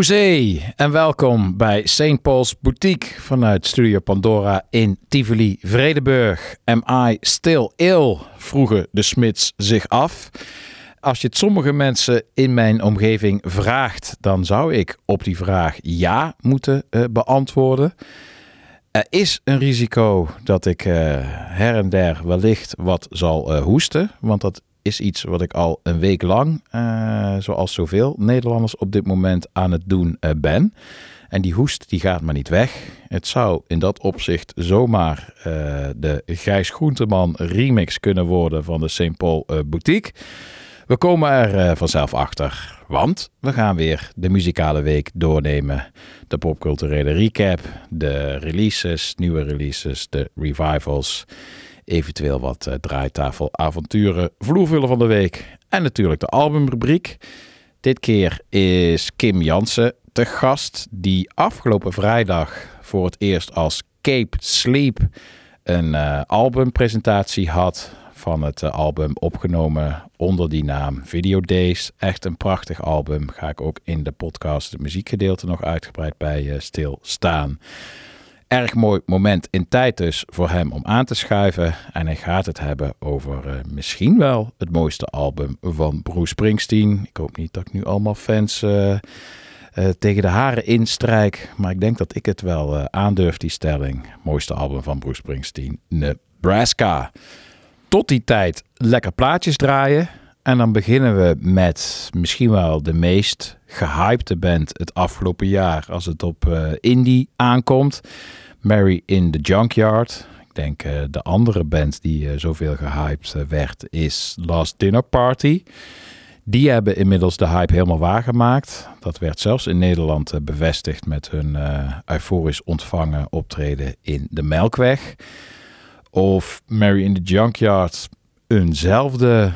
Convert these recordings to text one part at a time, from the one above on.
Hoezee en welkom bij St. Paul's Boutique vanuit Studio Pandora in Tivoli, Vredenburg. Am I still ill? vroegen de Smits zich af. Als je het sommige mensen in mijn omgeving vraagt, dan zou ik op die vraag ja moeten eh, beantwoorden. Er is een risico dat ik eh, her en der wellicht wat zal eh, hoesten, want dat is iets wat ik al een week lang, eh, zoals zoveel Nederlanders op dit moment aan het doen eh, ben. En die hoest die gaat maar niet weg. Het zou in dat opzicht zomaar eh, de Gijs Groenteman remix kunnen worden van de St. Paul Boutique. We komen er vanzelf achter, want we gaan weer de muzikale week doornemen. De popculturele recap, de releases, nieuwe releases, de revivals. Eventueel wat eh, draaitafelavonturen, vloervullen van de week en natuurlijk de albumrubriek. Dit keer is Kim Jansen te gast, die afgelopen vrijdag voor het eerst als Cape Sleep een eh, albumpresentatie had van het eh, album opgenomen onder die naam Video Days. Echt een prachtig album. Ga ik ook in de podcast, het muziekgedeelte, nog uitgebreid bij eh, stilstaan. Erg mooi moment in tijd dus voor hem om aan te schuiven. En hij gaat het hebben over eh, misschien wel het mooiste album van Bruce Springsteen. Ik hoop niet dat ik nu allemaal fans eh, eh, tegen de haren instrijk. Maar ik denk dat ik het wel aandurf, die stelling. Mooiste album van Bruce Springsteen, Nebraska. Tot die tijd lekker plaatjes draaien. En dan beginnen we met misschien wel de meest gehypte band het afgelopen jaar als het op eh, indie aankomt. Mary in the Junkyard. Ik denk eh, de andere band die eh, zoveel gehyped eh, werd is Last Dinner Party. Die hebben inmiddels de hype helemaal waargemaakt. Dat werd zelfs in Nederland bevestigd met hun euforisch ontvangen optreden in de Melkweg. Of Mary in the Junkyard eenzelfde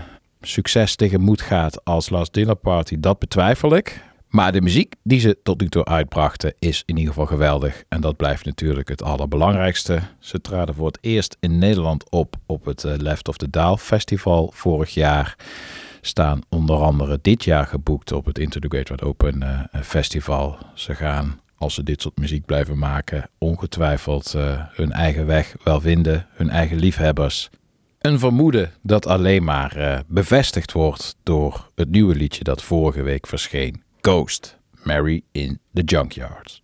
succes tegemoet gaat als Last Dinner Party, dat betwijfel ik. Maar de muziek die ze tot nu toe uitbrachten is in ieder geval geweldig. En dat blijft natuurlijk het allerbelangrijkste. Ze traden voor het eerst in Nederland op op het eh, Left of the Dial Festival vorig jaar. Staan onder andere dit jaar geboekt op het Wide Open eh, Festival. Ze gaan, als ze dit soort muziek blijven maken, ongetwijfeld eh, hun eigen weg wel vinden. Hun eigen liefhebbers. Een vermoeden dat alleen maar eh, bevestigd wordt door het nieuwe liedje dat vorige week verscheen. Ghost, Mary in the Junkyard.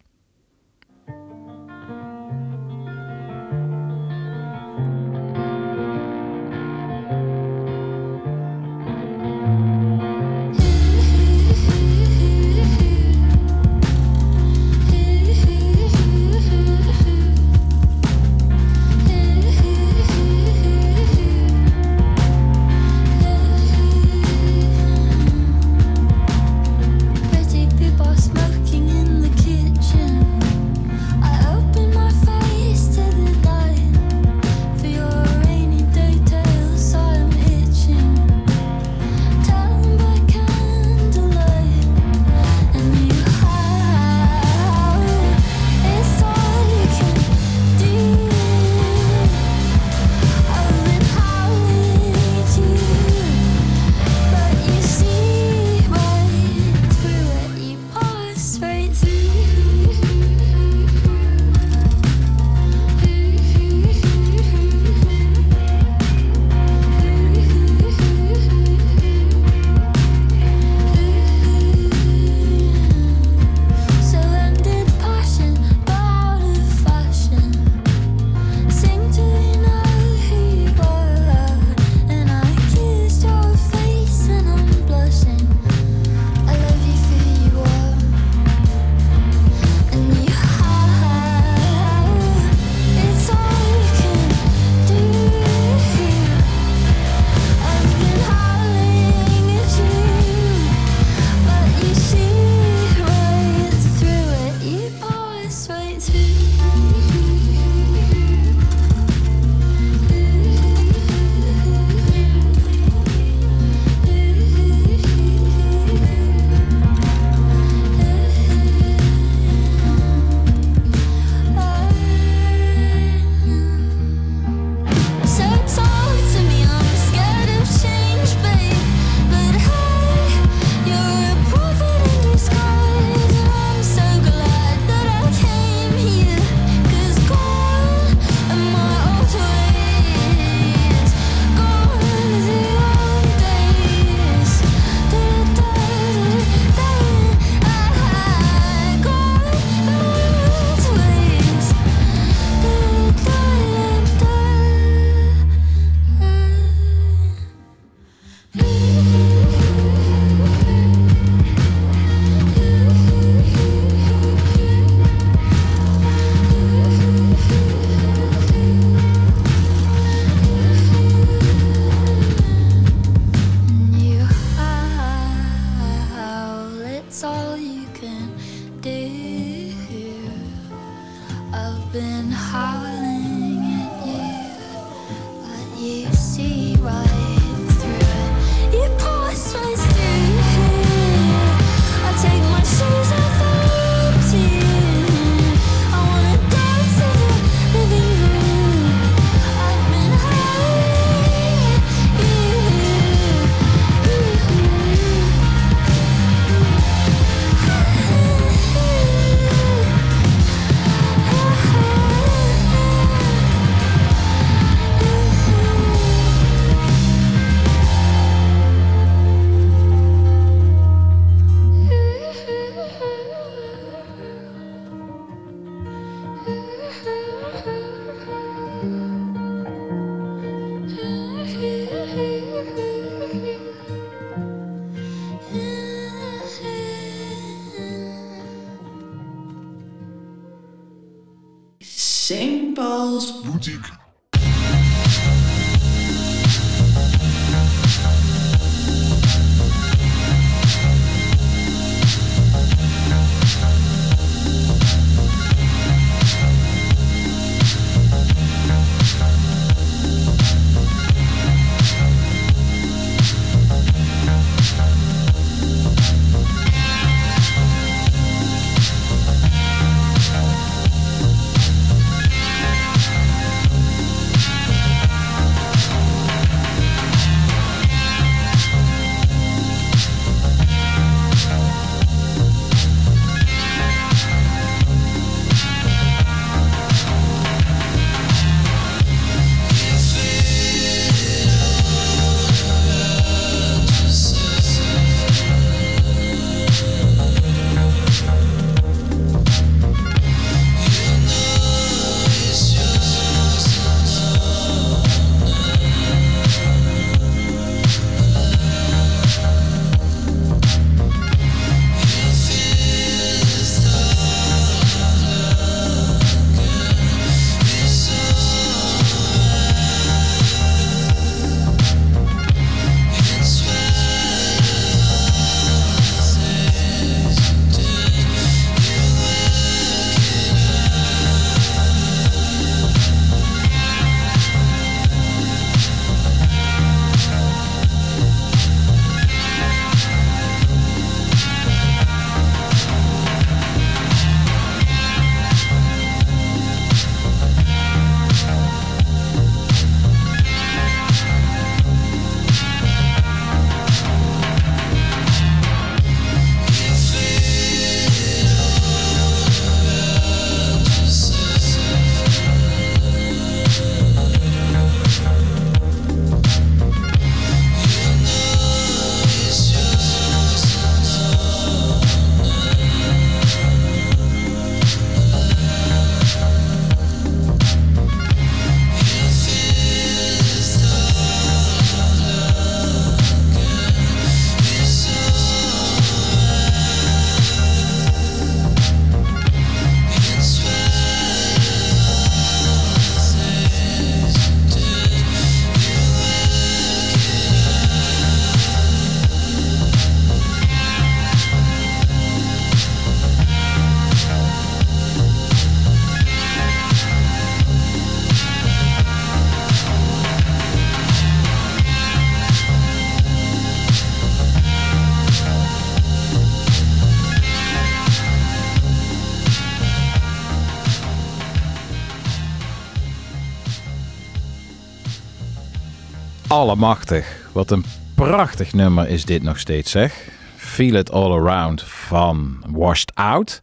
Allemachtig. Wat een prachtig nummer is dit nog steeds, zeg. Feel It All Around van Washed Out.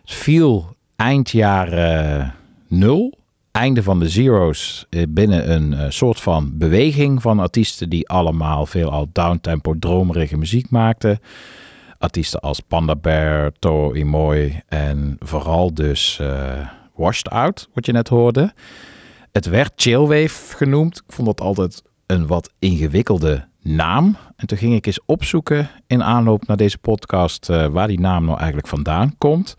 Het viel eind jaren nul. Einde van de zeros eh, binnen een eh, soort van beweging van artiesten die allemaal veelal downtempo dromerige muziek maakten. Artiesten als Panda Bear, Toro Imoy en vooral dus eh, Washed Out, wat je net hoorde. Het werd Chillwave genoemd. Ik vond dat altijd een wat ingewikkelde naam. En toen ging ik eens opzoeken in aanloop naar deze podcast eh, waar die naam nou eigenlijk vandaan komt.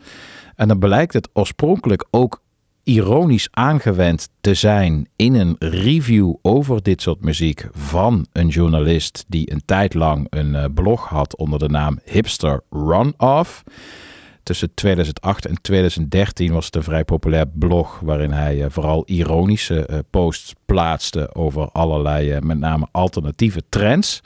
En dan blijkt het oorspronkelijk ook ironisch aangewend te zijn in een review over dit soort muziek van een journalist die een tijd lang een eh, blog had onder de naam Hipster Runoff. Tussen 2008 en 2013 was het een vrij populair blog waarin hij eh, vooral ironische eh, posts plaatste over allerlei, eh, met name alternatieve trends.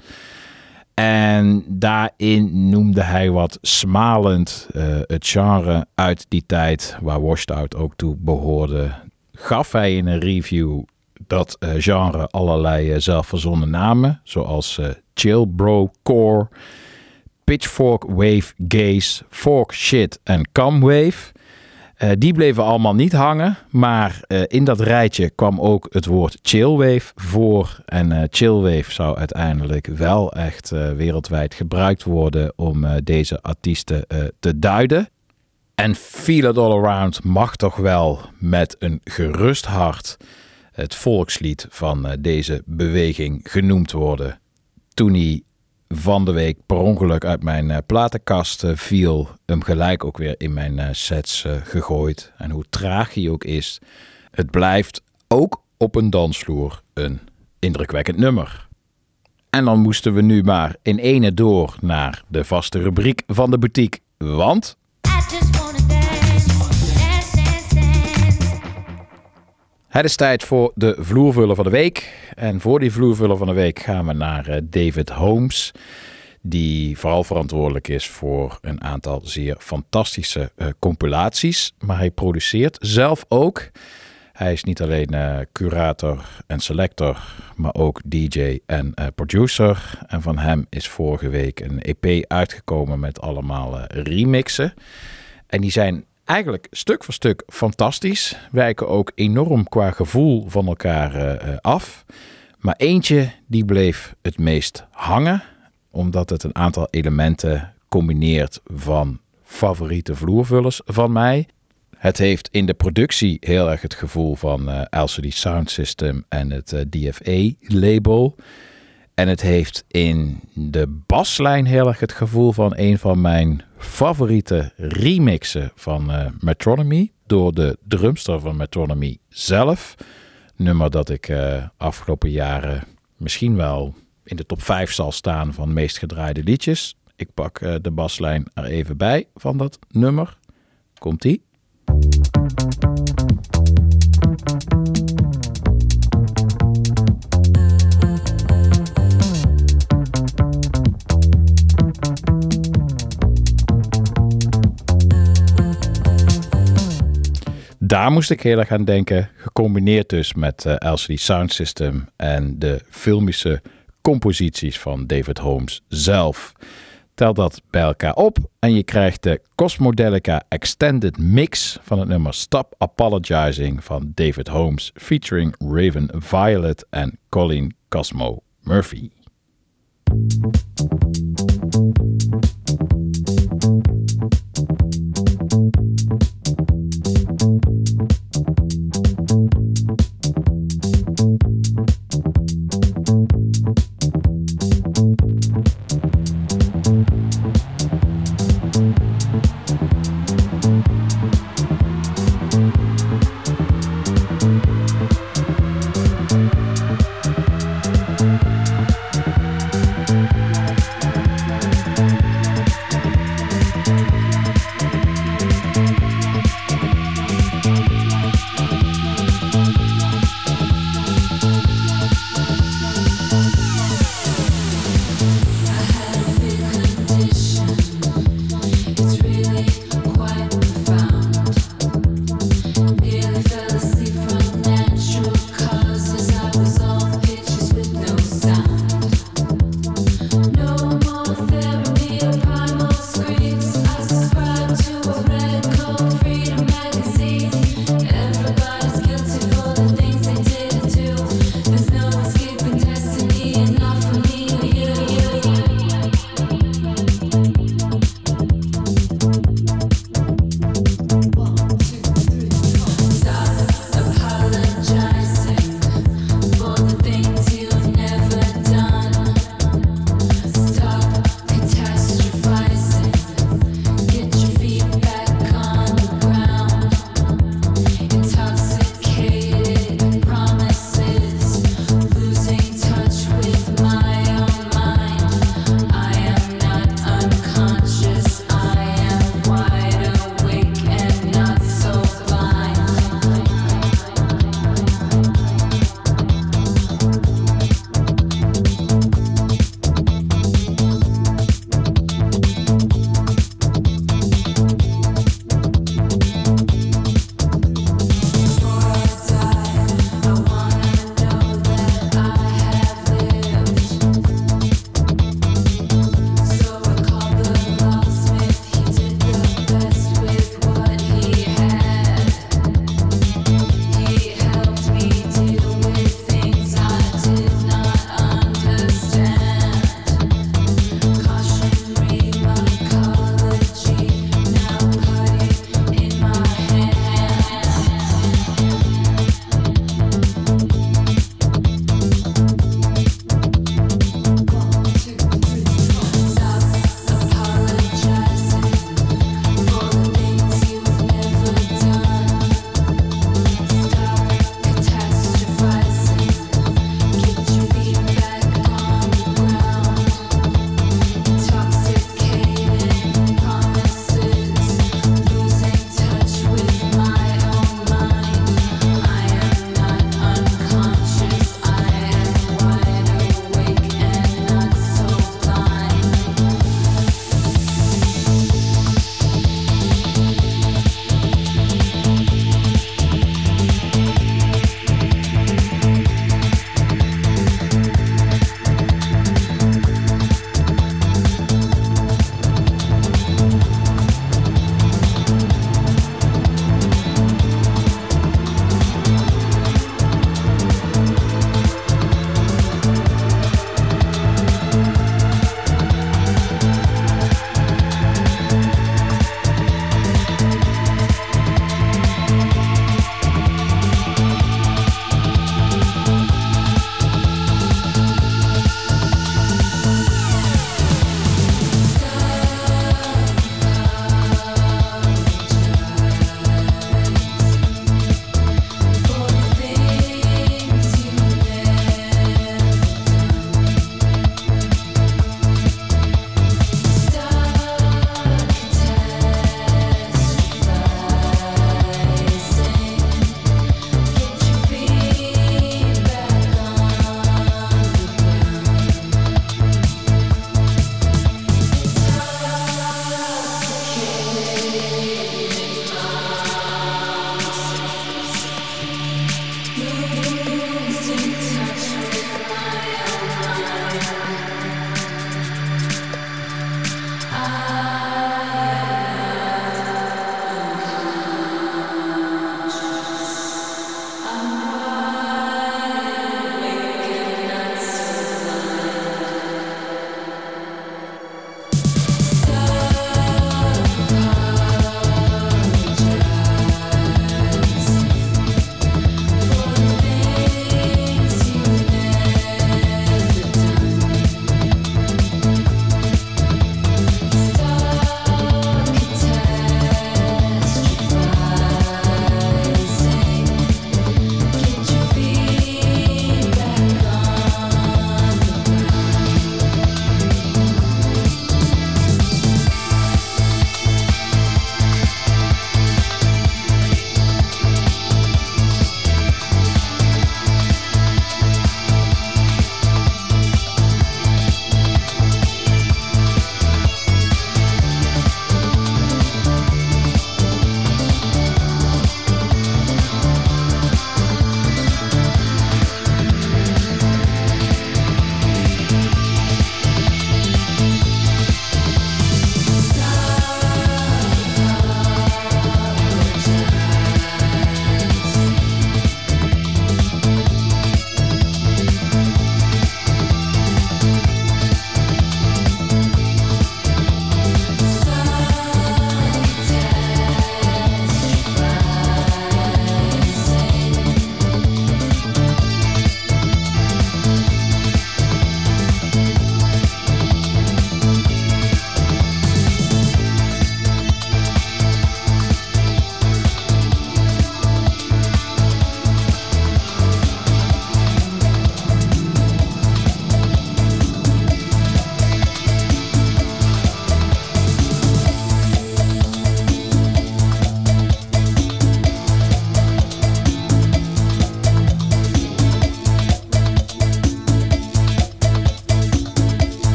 En daarin noemde hij wat smalend het genre uit die tijd waar Washed Out ook toe behoorde. Gaf hij in een review dat genre allerlei eh, zelfverzonnen namen, zoals Chill Bro Core, Pitchfork Wave Gaze, Fork Shit en Cam Wave. Eh, die bleven allemaal niet hangen, maar eh, in dat rijtje kwam ook het woord chillwave voor. En eh, chillwave zou uiteindelijk wel echt wereldwijd gebruikt worden om deze artiesten te duiden. En Feel It All Around mag toch wel met een gerust hart het volkslied van deze beweging genoemd worden. Toen hij van de week per ongeluk uit mijn eh, platenkast eh, viel, hem gelijk ook weer in mijn eh, sets gegooid. En hoe traag hij ook is, het blijft ook op een dansvloer een indrukwekkend nummer. En dan moesten we nu maar in ene door naar de vaste rubriek van de boutique. Want Het is tijd voor de vloervuller van de week. En voor die vloervuller van de week gaan we naar eh, David Holmes. Die vooral verantwoordelijk is voor een aantal zeer fantastische eh, compilaties. Maar hij produceert zelf ook. Hij is niet alleen eh, curator en selector, maar ook DJ en producer. En van hem is vorige week een EP uitgekomen met allemaal remixen. En die zijn eigenlijk stuk voor stuk fantastisch. Wijken ook enorm qua gevoel van elkaar eh, eh, af. Maar eentje die bleef het meest hangen. Omdat het een aantal elementen combineert van favoriete vloervullers van mij. Het heeft in de productie heel erg het gevoel van eh, LCD Sound System en het eh, DFA-label. En het heeft in de baslijn heel erg het gevoel van een van mijn favoriete remixen van eh, Metronomy. Door de drumster van Metronomy zelf. Nummer dat ik eh, afgelopen jaren misschien wel in de top 5 zal staan van meest gedraaide liedjes. Ik pak eh, de baslijn er even bij van dat nummer. Komt-ie. Daar moest ik heel erg aan denken, gecombineerd dus met eh, LCD Sound System en de filmische composities van David Holmes zelf. Tel dat bij elkaar op en je krijgt de Cosmodelica Extended Mix van het nummer Stop Apologizing van David Holmes featuring Raven Violet en Colin Cosmo Murphy.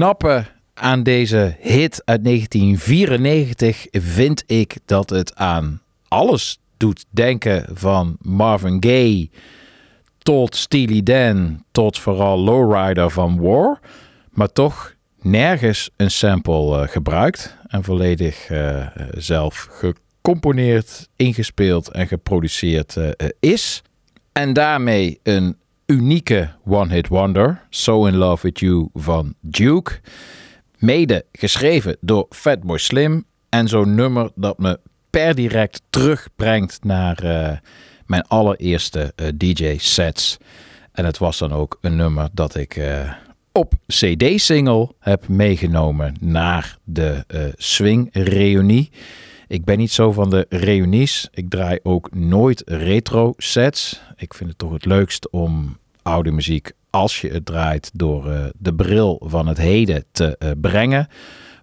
Knappe aan deze hit uit 1994 vind ik dat het aan alles doet denken van Marvin Gaye tot Steely Dan tot vooral Lowrider van War, maar toch nergens een sample eh, gebruikt en volledig eh, zelf gecomponeerd, ingespeeld en geproduceerd eh, is. En daarmee een unieke one-hit wonder, So In Love With You van Duke. Mede geschreven door Fatboy Slim en zo'n nummer dat me per direct terugbrengt naar eh, mijn allereerste eh, DJ-sets. En het was dan ook een nummer dat ik eh, op CD-single heb meegenomen naar de swing-reunie. Ik ben niet zo van de reunies. Ik draai ook nooit retro sets. Ik vind het toch het leukst om oude muziek, als je het draait, door eh, de bril van het heden te eh, brengen.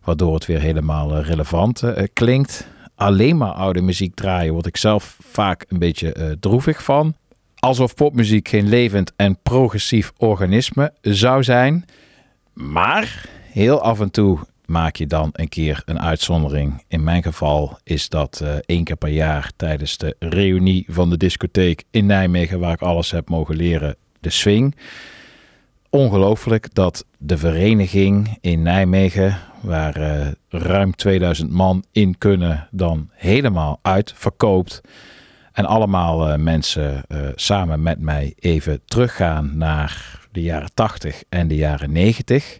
Waardoor het weer helemaal eh, relevant klinkt. Alleen maar oude muziek draaien word ik zelf vaak een beetje droevig van. Alsof popmuziek geen levend en progressief organisme zou zijn. Maar heel af en toe maak je dan een keer een uitzondering. In mijn geval is dat eh, één keer per jaar tijdens de reunie van de discotheek in Nijmegen, waar ik alles heb mogen leren, de swing. Ongelooflijk dat de vereniging in Nijmegen, waar eh, ruim 2000 man in kunnen, dan helemaal uitverkoopt. En allemaal eh, mensen eh, samen met mij even teruggaan naar de jaren 80 en de jaren 90.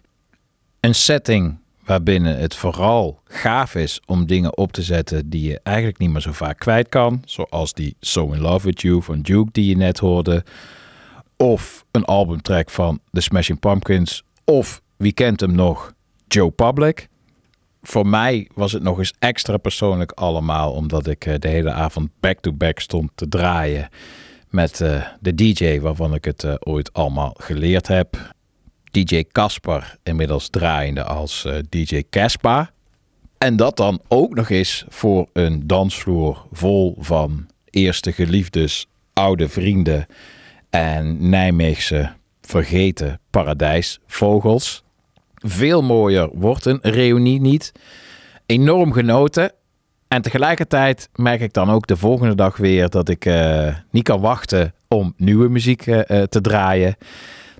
Een setting waarbinnen het vooral gaaf is om dingen op te zetten die je eigenlijk niet meer zo vaak kwijt kan. Zoals die So In Love With You van Duke die je net hoorde. Of een albumtrack van The Smashing Pumpkins. Of, wie kent hem nog, Joe Public. Voor mij was het nog eens extra persoonlijk allemaal, omdat ik eh, de hele avond back-to-back stond te draaien met eh, de DJ waarvan ik het eh, ooit allemaal geleerd heb. DJ Casper, inmiddels draaiende als DJ Caspa. En dat dan ook nog eens voor een dansvloer vol van eerste geliefdes, oude vrienden en Nijmeegse vergeten paradijsvogels. Veel mooier wordt een reunie niet. Enorm genoten. En tegelijkertijd merk ik dan ook de volgende dag weer dat ik eh, niet kan wachten om nieuwe muziek eh, eh, te draaien.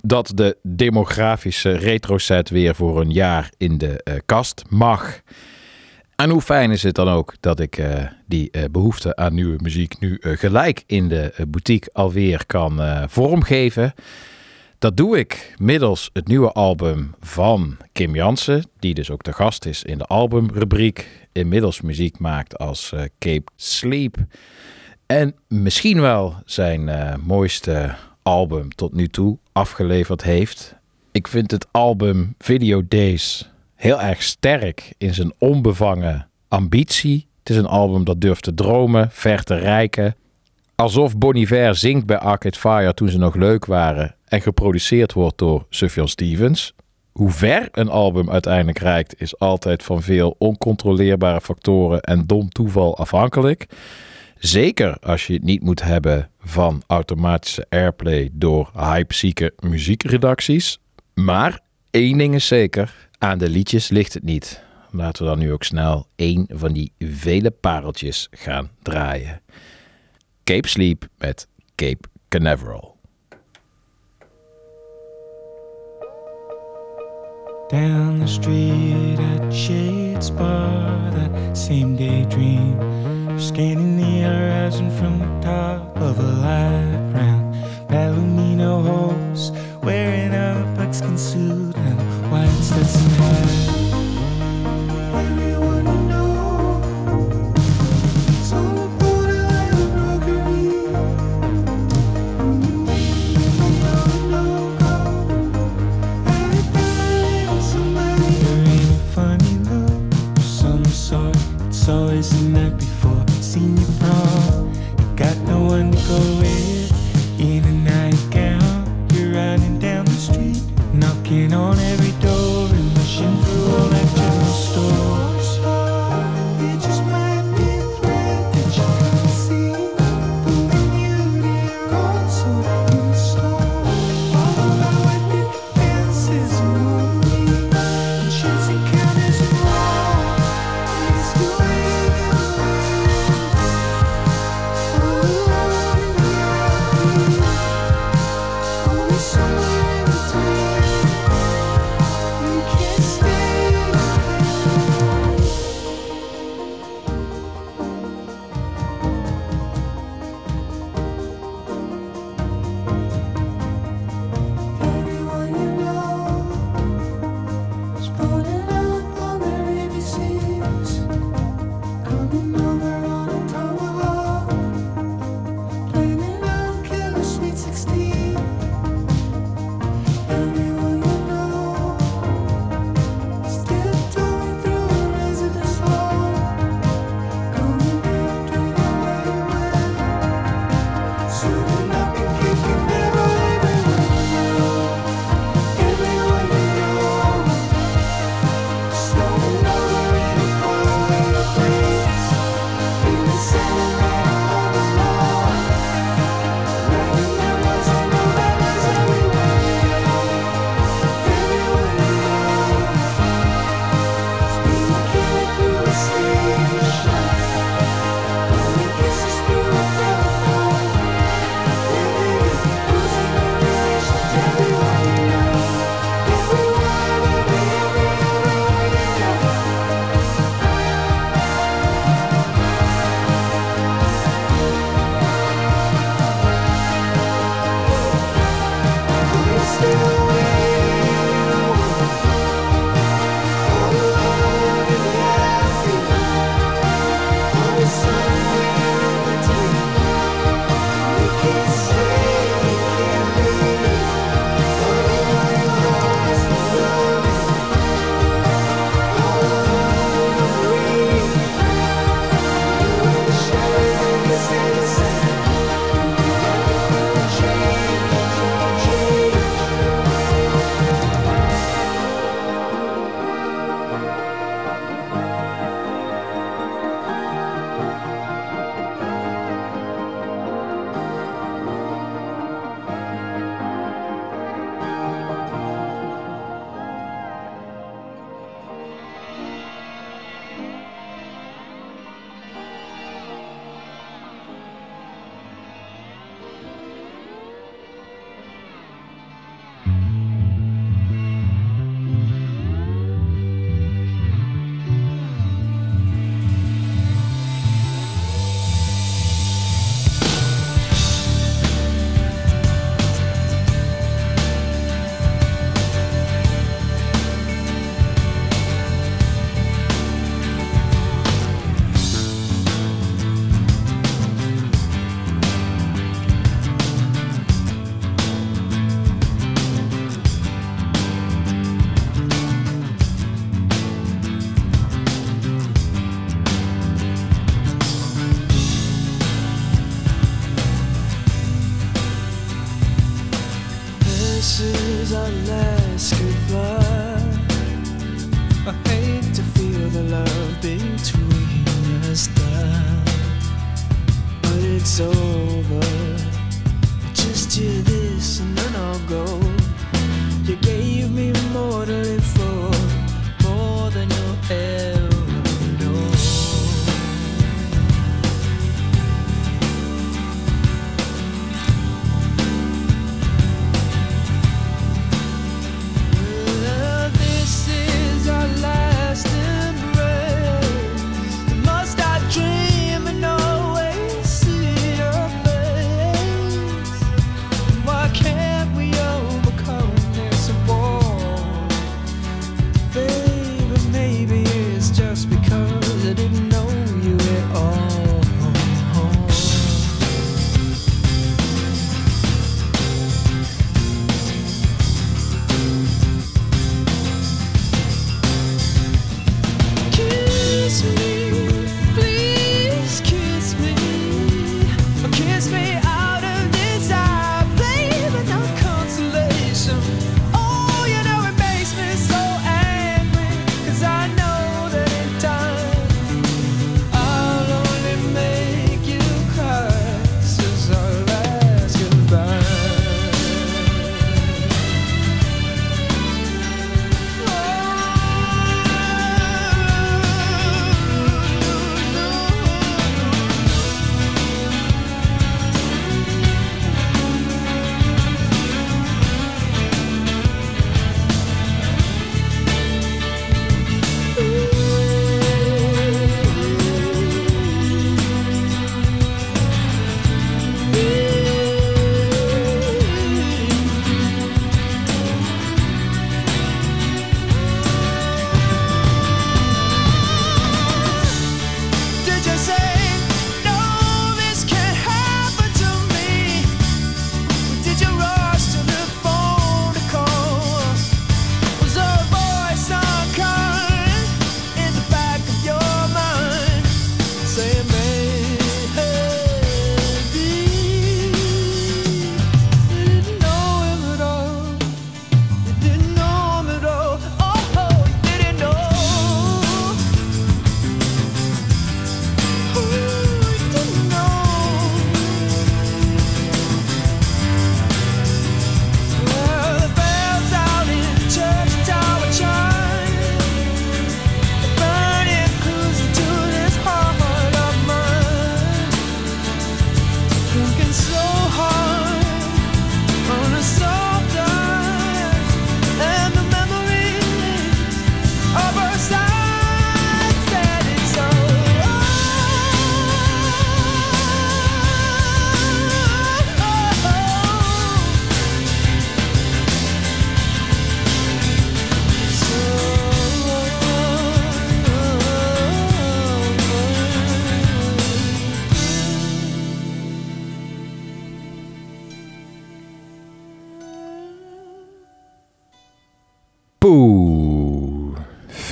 Dat de demografische retroset weer voor een jaar in de kast mag. En hoe fijn is het dan ook dat ik eh, die eh, behoefte aan nieuwe muziek nu eh, gelijk in de boutique alweer kan vormgeven. Dat doe ik middels het nieuwe album van Kim Jansen, die dus ook de gast is in de albumrubriek. Inmiddels muziek maakt als Cape Sleep. En misschien wel zijn mooiste album tot nu toe afgeleverd heeft. Ik vind het album Video Days heel erg sterk in zijn onbevangen ambitie. Het is een album dat durft te dromen, ver te reiken. Alsof Bon zingt bij Arcade Fire toen ze nog leuk waren en geproduceerd wordt door Sufjan Stevens. Hoe ver een album uiteindelijk reikt is altijd van veel oncontroleerbare factoren en dom toeval afhankelijk. Zeker als je het niet moet hebben van automatische airplay door hypezieke muziekredacties. Maar één ding is zeker, aan de liedjes ligt het niet. Laten we dan nu ook snel één van die vele pareltjes gaan draaien. Cape Sleep met Cape Canaveral. Down the street at Shades Bar, that same daydream. Scanning the horizon from the top of a light brown Alumino hose, wearing a buckskin suit and wine sets in hand.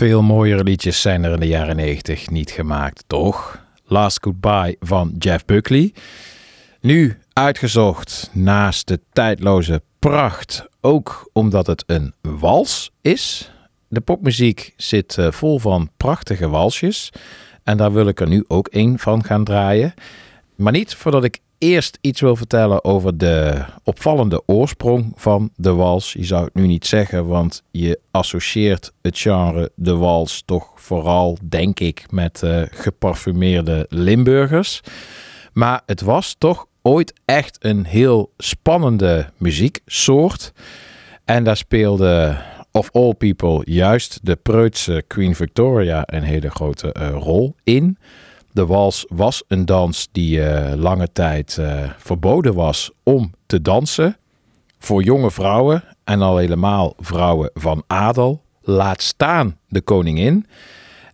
Veel mooiere liedjes zijn er in de jaren 90 niet gemaakt, toch? Last Goodbye van Jeff Buckley. Nu uitgezocht naast de tijdloze pracht, ook omdat het een wals is. De popmuziek zit eh, vol van prachtige walsjes. En daar wil ik er nu ook één van gaan draaien. Maar niet voordat ik eerst iets wil vertellen over de opvallende oorsprong van de wals. Je zou het nu niet zeggen, want je associeert het genre de wals toch vooral, denk ik, met eh, geparfumeerde Limburgers. Maar het was toch ooit echt een heel spannende muzieksoort. En daar speelde of all people juist de preutse Queen Victoria een hele grote eh, rol in. De wals was een dans die eh, lange tijd eh, verboden was om te dansen. Voor jonge vrouwen en al helemaal vrouwen van adel. Laat staan de koningin.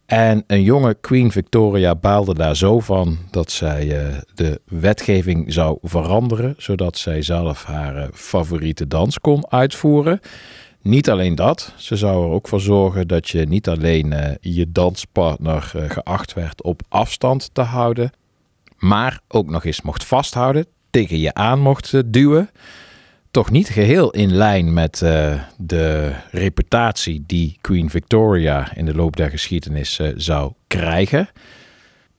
En een jonge Queen Victoria baalde daar zo van dat zij eh, de wetgeving zou veranderen, zodat zij zelf haar favoriete dans kon uitvoeren. Niet alleen dat, ze zou er ook voor zorgen dat je niet alleen eh, je danspartner eh, geacht werd op afstand te houden, maar ook nog eens mocht vasthouden, tegen je aan mocht eh, duwen. toch niet geheel in lijn met de reputatie die Queen Victoria in de loop der geschiedenis zou krijgen.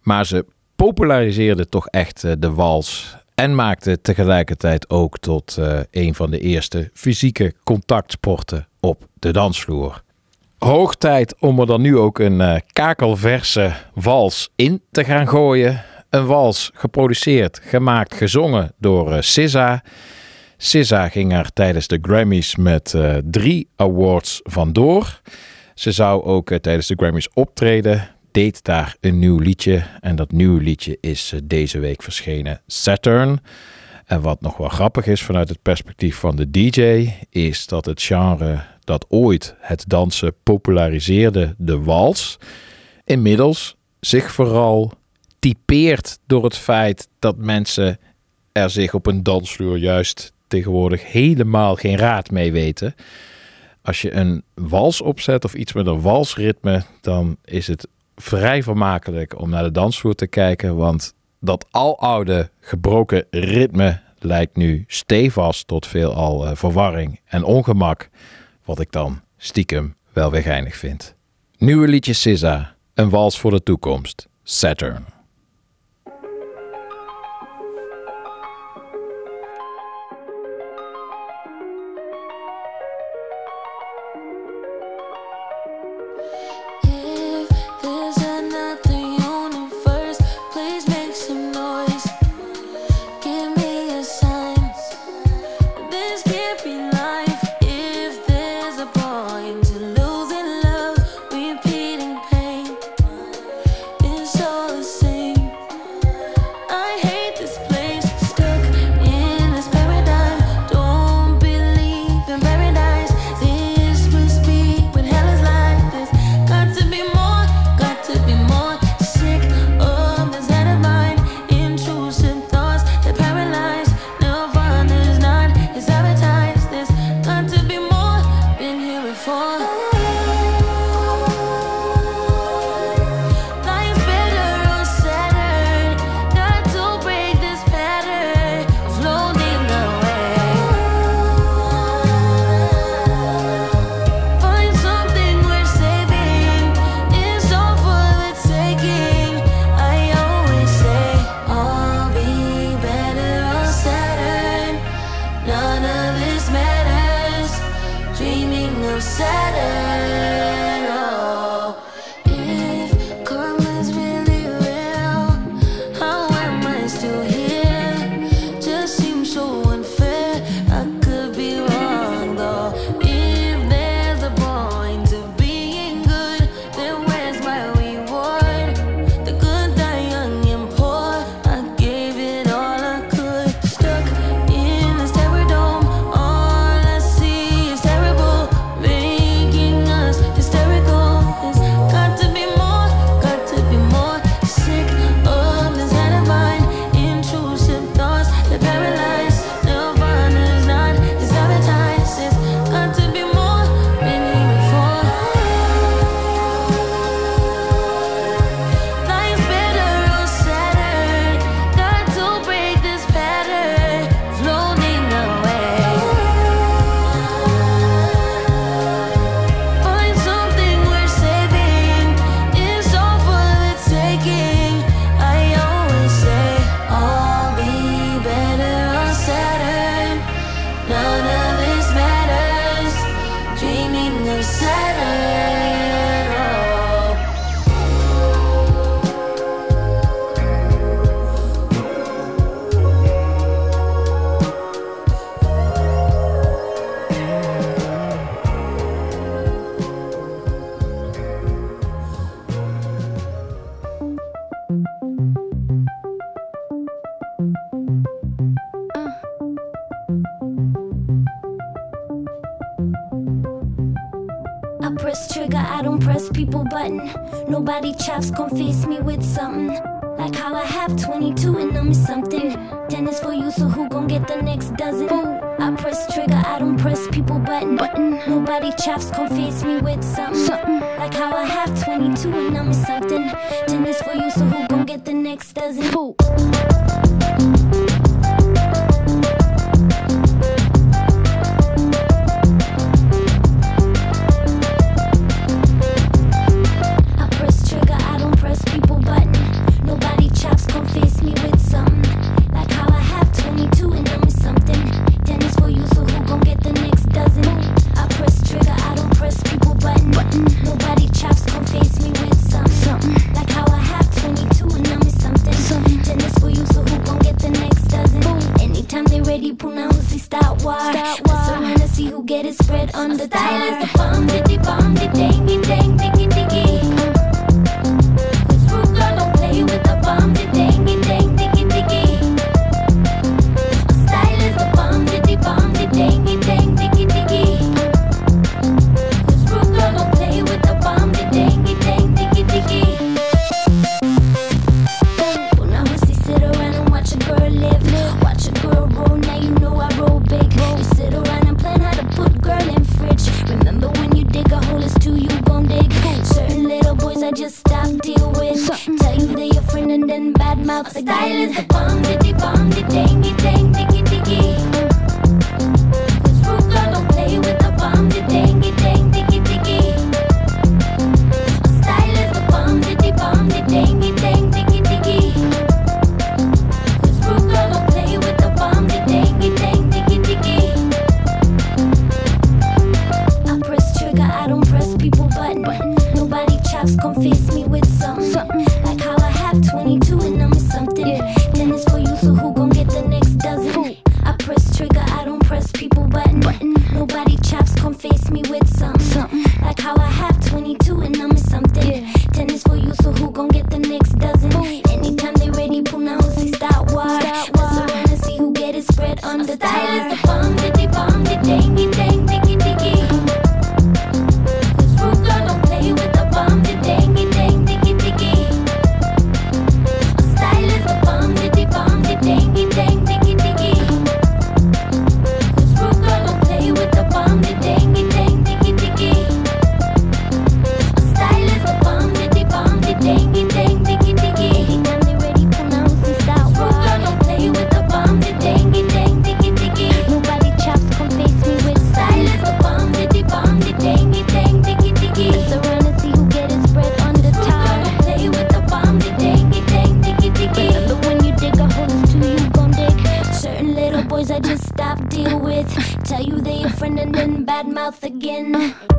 Maar ze populariseerde toch echt de wals en maakte tegelijkertijd ook tot eh, een van de eerste fysieke contactsporten op de dansvloer. Hoog tijd om er dan nu ook een eh, kakelverse wals in te gaan gooien. Een wals geproduceerd, gemaakt, gezongen door eh, SZA. Ging er tijdens de Grammys met drie awards vandoor. Ze zou ook tijdens de Grammys optreden, deed daar een nieuw liedje. En dat nieuwe liedje is eh, deze week verschenen, Saturn. En wat nog wel grappig is vanuit het perspectief van de DJ, is dat het genre dat ooit het dansen populariseerde, de wals, inmiddels zich vooral typeert door het feit dat mensen er zich op een dansvloer juist tegenwoordig helemaal geen raad mee weten. Als je een wals opzet of iets met een walsritme, dan is het vrij vermakelijk om naar de dansvloer te kijken, want dat aloude gebroken ritme lijkt nu stevast tot veelal eh, verwarring en ongemak, wat ik dan stiekem wel weer geinig vind. Nieuwe liedje SZA, een wals voor de toekomst, Saturn. People button. Nobody chops gon' face me with something. Like how I have 22 and I'm something. Tennis for you, so who gon' get the next dozen? I press trigger, I don't press people button. Nobody chops gon' face me with something. Like how I have 22 and I'm something. Tennis for you, so who gon' get the next dozen? Mouth again.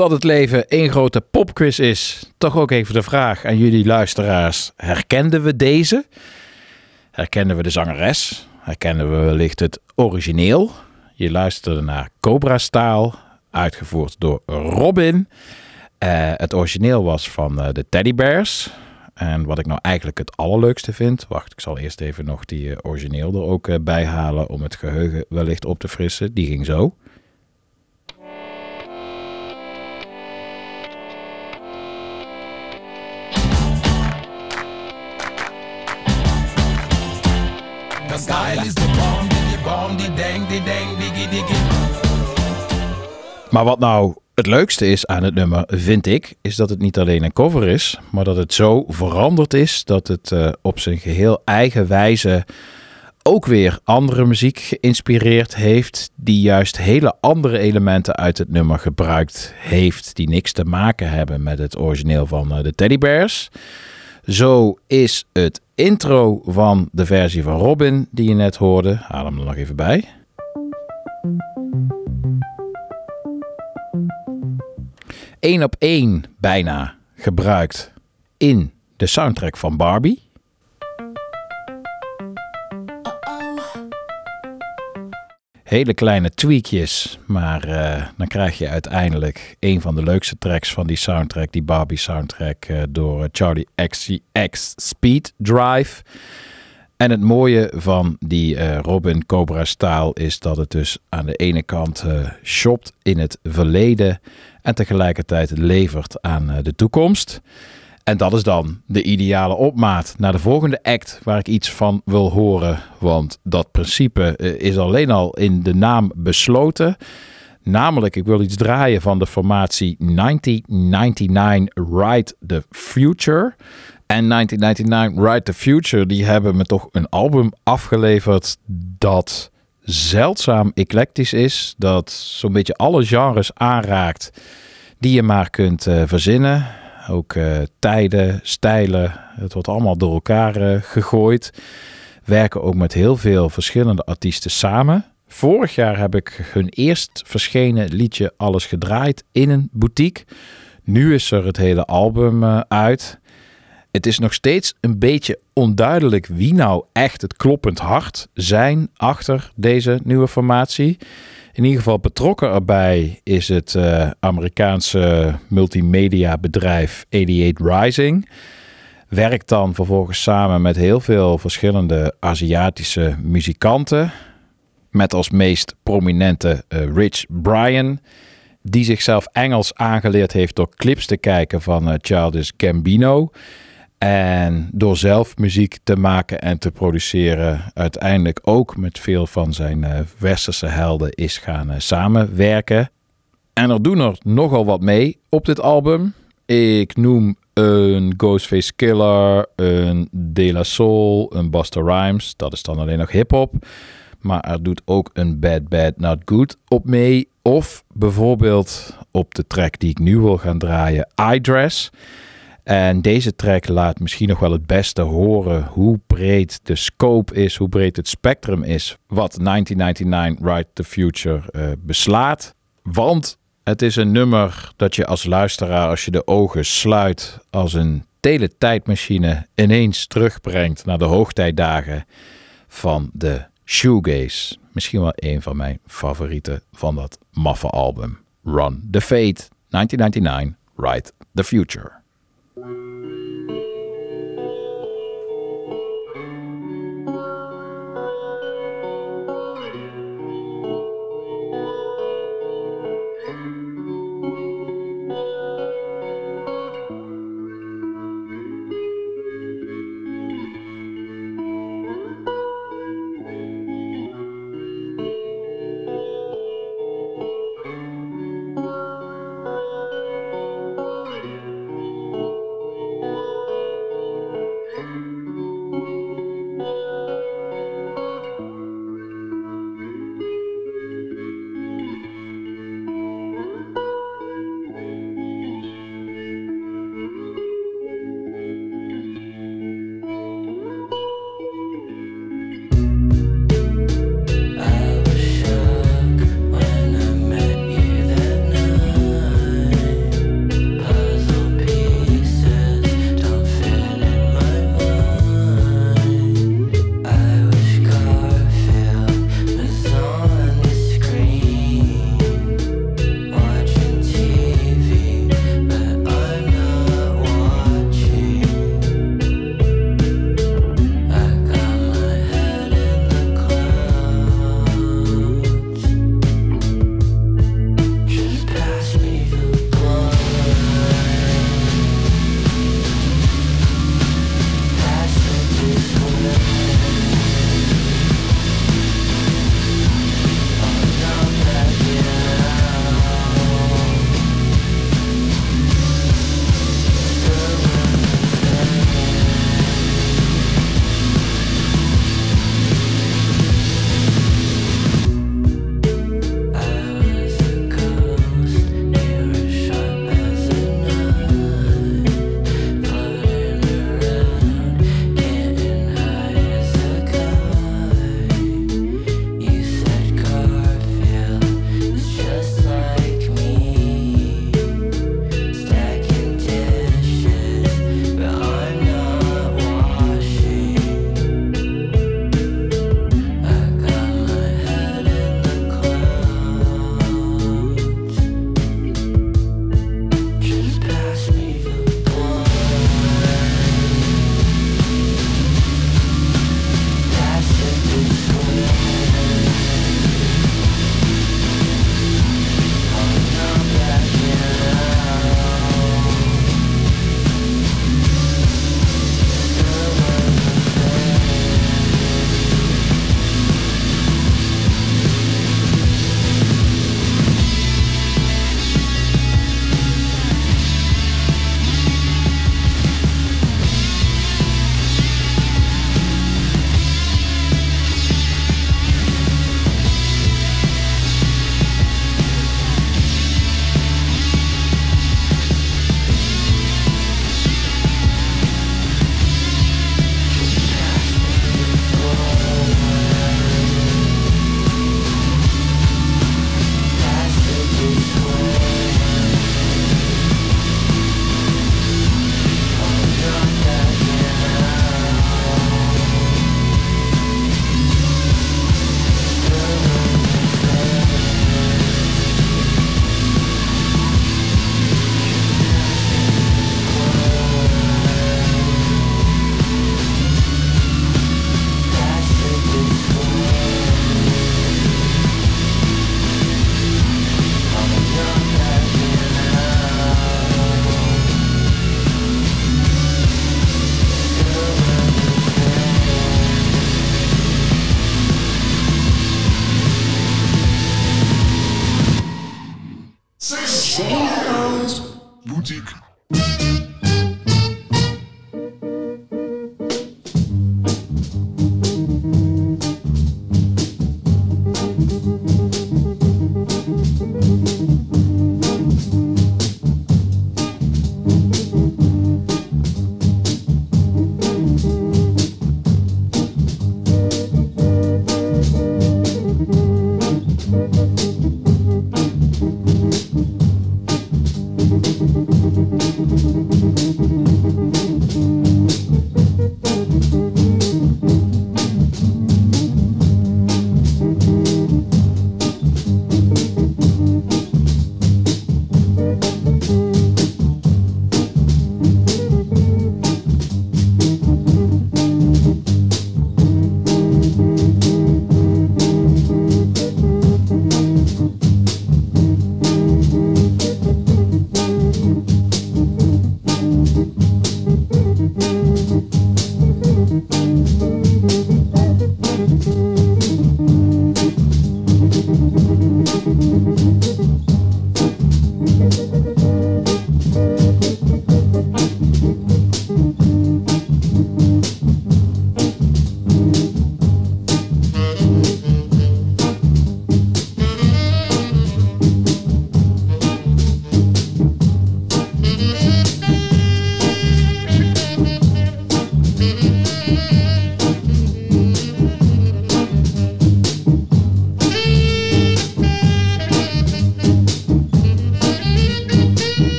Omdat het leven één grote popquiz is, toch ook even de vraag aan jullie luisteraars. Herkenden we deze? Herkenden we de zangeres? Herkenden we wellicht het origineel? Je luisterde naar Cobra Staal, uitgevoerd door Robin. Eh, het origineel was van eh, de Teddy Bears. En wat ik nou eigenlijk het allerleukste vind. Wacht, ik zal eerst even nog die eh, origineel er ook bij halen. om het geheugen wellicht op te frissen. Die ging zo. Style is the bomb, diggy bomb, die dang, die dang, diggy. Maar wat nou het leukste is aan het nummer, vind ik, is dat het niet alleen een cover is, maar dat het zo veranderd is dat het eh, op zijn geheel eigen wijze ook weer andere muziek geïnspireerd heeft, die juist hele andere elementen uit het nummer gebruikt heeft, die niks te maken hebben met het origineel van eh, de Teddy Bears. Zo is het intro van de versie van Robin die je net hoorde. Haal hem er nog even bij. Eén op één bijna gebruikt in de soundtrack van Barbie. Hele kleine tweakjes, maar eh, dan krijg je uiteindelijk een van de leukste tracks van die soundtrack, die Barbie soundtrack, eh, door Charlie XCX Speed Drive. En het mooie van die eh, Robin Cobra staal is dat het dus aan de ene kant eh, shopt in het verleden en tegelijkertijd levert aan eh, de toekomst. En dat is dan de ideale opmaat naar de volgende act waar ik iets van wil horen. Want dat principe eh, is alleen al in de naam besloten. Namelijk, ik wil iets draaien van de formatie 1999 Ride the Future. En 1999 Ride the Future, die hebben me toch een album afgeleverd dat zeldzaam eclectisch is. Dat zo'n beetje alle genres aanraakt die je maar kunt eh, verzinnen. Ook eh, tijden, stijlen, het wordt allemaal door elkaar eh, gegooid. Werken ook met heel veel verschillende artiesten samen. Vorig jaar heb ik hun eerst verschenen liedje Alles gedraaid in een boutique. Nu is er het hele album eh, uit. Het is nog steeds een beetje onduidelijk wie nou echt het kloppend hart zijn achter deze nieuwe formatie. In ieder geval betrokken erbij is het eh, Amerikaanse multimedia bedrijf 88 Rising. Werkt dan vervolgens samen met heel veel verschillende Aziatische muzikanten. Met als meest prominente eh, Rich Brian, die zichzelf Engels aangeleerd heeft door clips te kijken van eh, Childish Gambino. En door zelf muziek te maken en te produceren, uiteindelijk ook met veel van zijn eh, westerse helden is gaan eh, samenwerken. En er doen er nogal wat mee op dit album. Ik noem een Ghostface Killer, een De La Soul, een Busta Rhymes. Dat is dan alleen nog hip-hop. Maar er doet ook een Bad Bad Not Good op mee. Of bijvoorbeeld op de track die ik nu wil gaan draaien, I Dress. En deze track laat misschien nog wel het beste horen hoe breed de scope is, hoe breed het spectrum is wat 1999 Ride the Future eh, beslaat. Want het is een nummer dat je als luisteraar, als je de ogen sluit, als een teletijdmachine ineens terugbrengt naar de hoogtijdagen van de shoegaze. Misschien wel een van mijn favorieten van dat maffe album. Run the Fate, 1999, Ride the Future.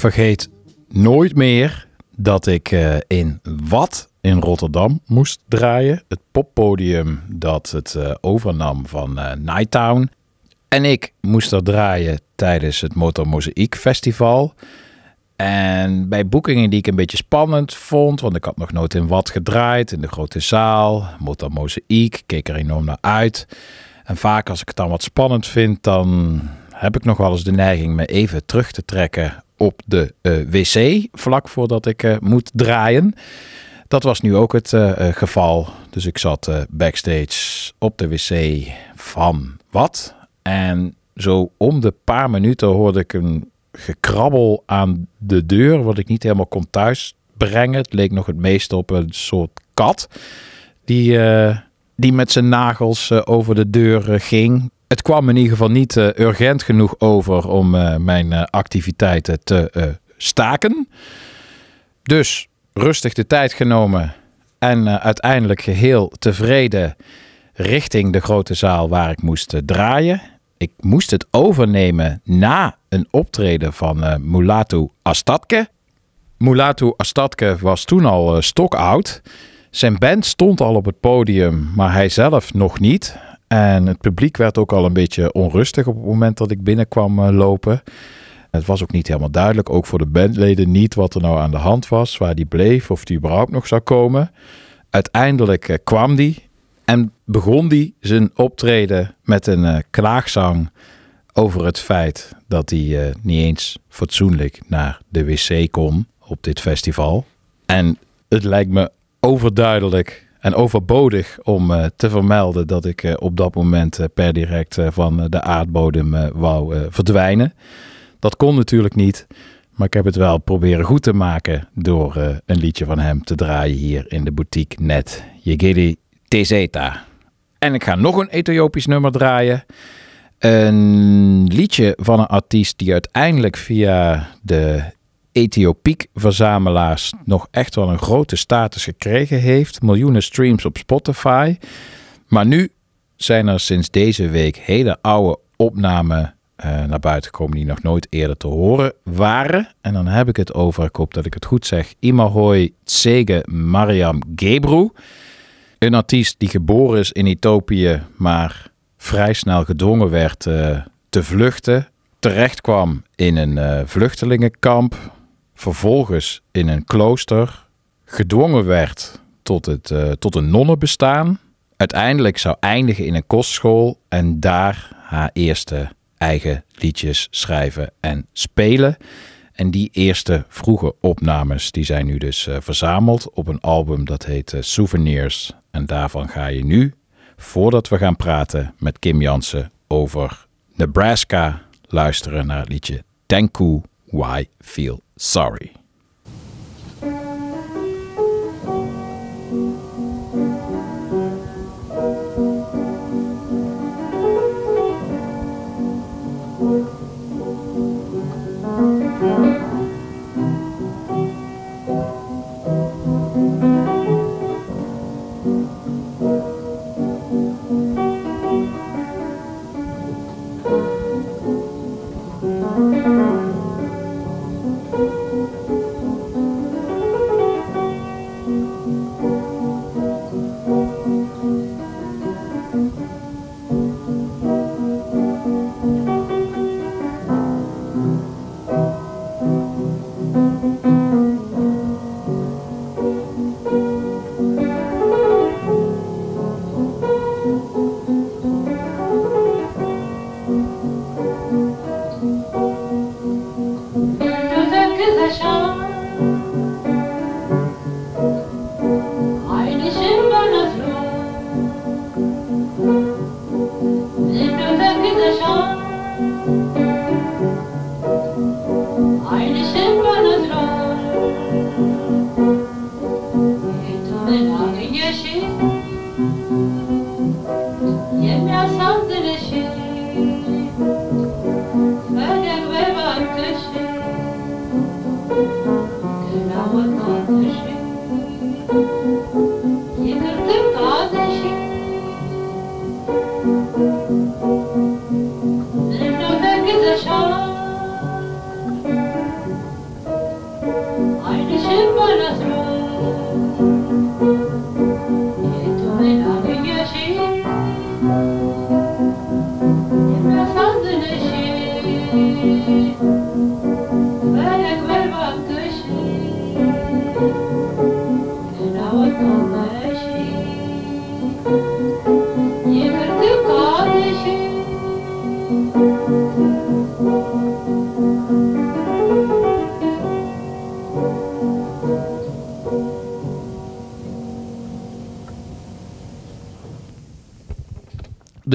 Vergeet nooit meer dat ik eh, in Wat in Rotterdam moest draaien. Het poppodium dat het eh, overnam van eh, Nighttown. En ik moest er draaien tijdens het Motor Festival. En bij boekingen die ik een beetje spannend vond, want ik had nog nooit in Wat gedraaid, in de grote zaal, Motor Mozaïek, keek er enorm naar uit. En vaak als ik het dan wat spannend vind, dan heb ik nog wel eens de neiging me even terug te trekken op de eh, wc, vlak voordat ik eh, moet draaien. Dat was nu ook het eh, geval. Dus ik zat backstage op de wc van wat. En zo om de paar minuten hoorde ik een gekrabbel aan de deur, wat ik niet helemaal kon thuisbrengen. Het leek nog het meest op een soort kat die, die met zijn nagels over de deur ging. Het kwam in ieder geval niet eh, urgent genoeg over om eh, mijn eh, activiteiten te staken. Dus rustig de tijd genomen en uiteindelijk geheel tevreden richting de grote zaal waar ik moest draaien. Ik moest het overnemen na een optreden van Mulatu Astatke. Mulatu Astatke was toen al stokoud. Zijn band stond al op het podium, maar hij zelf nog niet. En het publiek werd ook al een beetje onrustig op het moment dat ik binnenkwam eh, lopen. Het was ook niet helemaal duidelijk, ook voor de bandleden niet wat er nou aan de hand was, waar die bleef of die überhaupt nog zou komen. Uiteindelijk eh, kwam die en begon die zijn optreden met een eh, klaagzang over het feit dat hij niet eens fatsoenlijk naar de wc kon op dit festival. En het lijkt me overduidelijk en overbodig om eh, te vermelden dat ik eh, op dat moment eh, per direct van de aardbodem wou verdwijnen. Dat kon natuurlijk niet, maar ik heb het wel proberen goed te maken door een liedje van hem te draaien hier in de boutique net. Yegiri Tezeta. En ik ga nog een Ethiopisch nummer draaien. Een liedje van een artiest die uiteindelijk via de Ethiopiek-verzamelaars nog echt wel een grote status gekregen heeft. Miljoenen streams op Spotify. Maar nu zijn er sinds deze week hele oude opnamen eh, naar buiten gekomen die nog nooit eerder te horen waren. En dan heb ik het over, ik hoop dat ik het goed zeg, Imahoi Tsege Mariam Gebru. Een artiest die geboren is in Ethiopië, maar vrij snel gedwongen werd eh, te vluchten. Terecht kwam in een eh, vluchtelingenkamp. Vervolgens in een klooster. Gedwongen werd tot, het, eh, tot een nonnenbestaan. Uiteindelijk zou eindigen in een kostschool. En daar haar eerste eigen liedjes schrijven en spelen. En die eerste vroege opnames die zijn nu dus eh, verzameld op een album dat heet eh, Souvenirs. En daarvan ga je nu, voordat we gaan praten met Kim Jansen over Nebraska, luisteren naar het liedje Thank You Why Feel Sorry.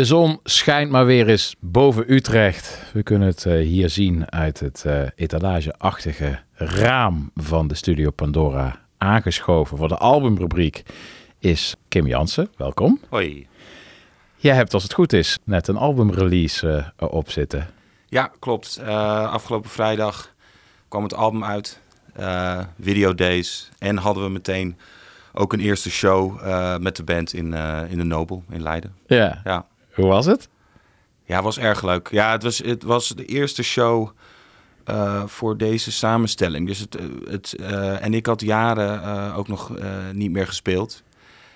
De zon schijnt maar weer eens boven Utrecht. We kunnen het eh, hier zien uit het eh, etalageachtige raam van de Studio Pandora. Aangeschoven voor de albumrubriek is Kim Jansen. Welkom. Hoi. Jij hebt, als het goed is, net een albumrelease eh, erop zitten. Ja, klopt. Afgelopen vrijdag kwam het album uit. Video Days. En hadden we meteen ook een eerste show met de band in, in de Nobel in Leiden. Ja. Ja. Hoe was het? Ja, was erg leuk. Ja, het was, het was de eerste show eh, voor deze samenstelling. Dus het, eh, het, eh, en ik had jaren ook nog niet meer gespeeld.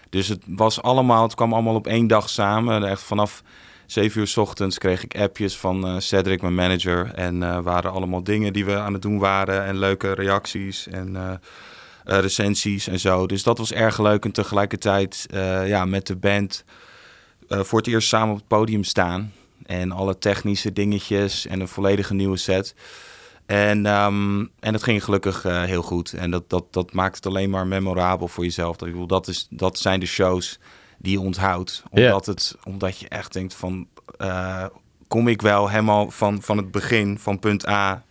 Dus het was allemaal, het kwam allemaal op één dag samen. Echt vanaf zeven uur 's ochtends kreeg ik appjes van Cedric, mijn manager. En waren allemaal dingen die we aan het doen waren. En leuke reacties en recensies en zo. Dus dat was erg leuk. En tegelijkertijd ja, met de band voor het eerst samen op het podium staan. En alle technische dingetjes en een volledige nieuwe set. En, ehm, en het ging gelukkig eh, heel goed. En dat, dat, dat maakt het alleen maar memorabel voor jezelf. Dat, ik bedoel, dat, is, dat zijn de shows die je onthoudt. Omdat, het, omdat je echt denkt van... eh, kom ik wel helemaal van, van het begin, van punt A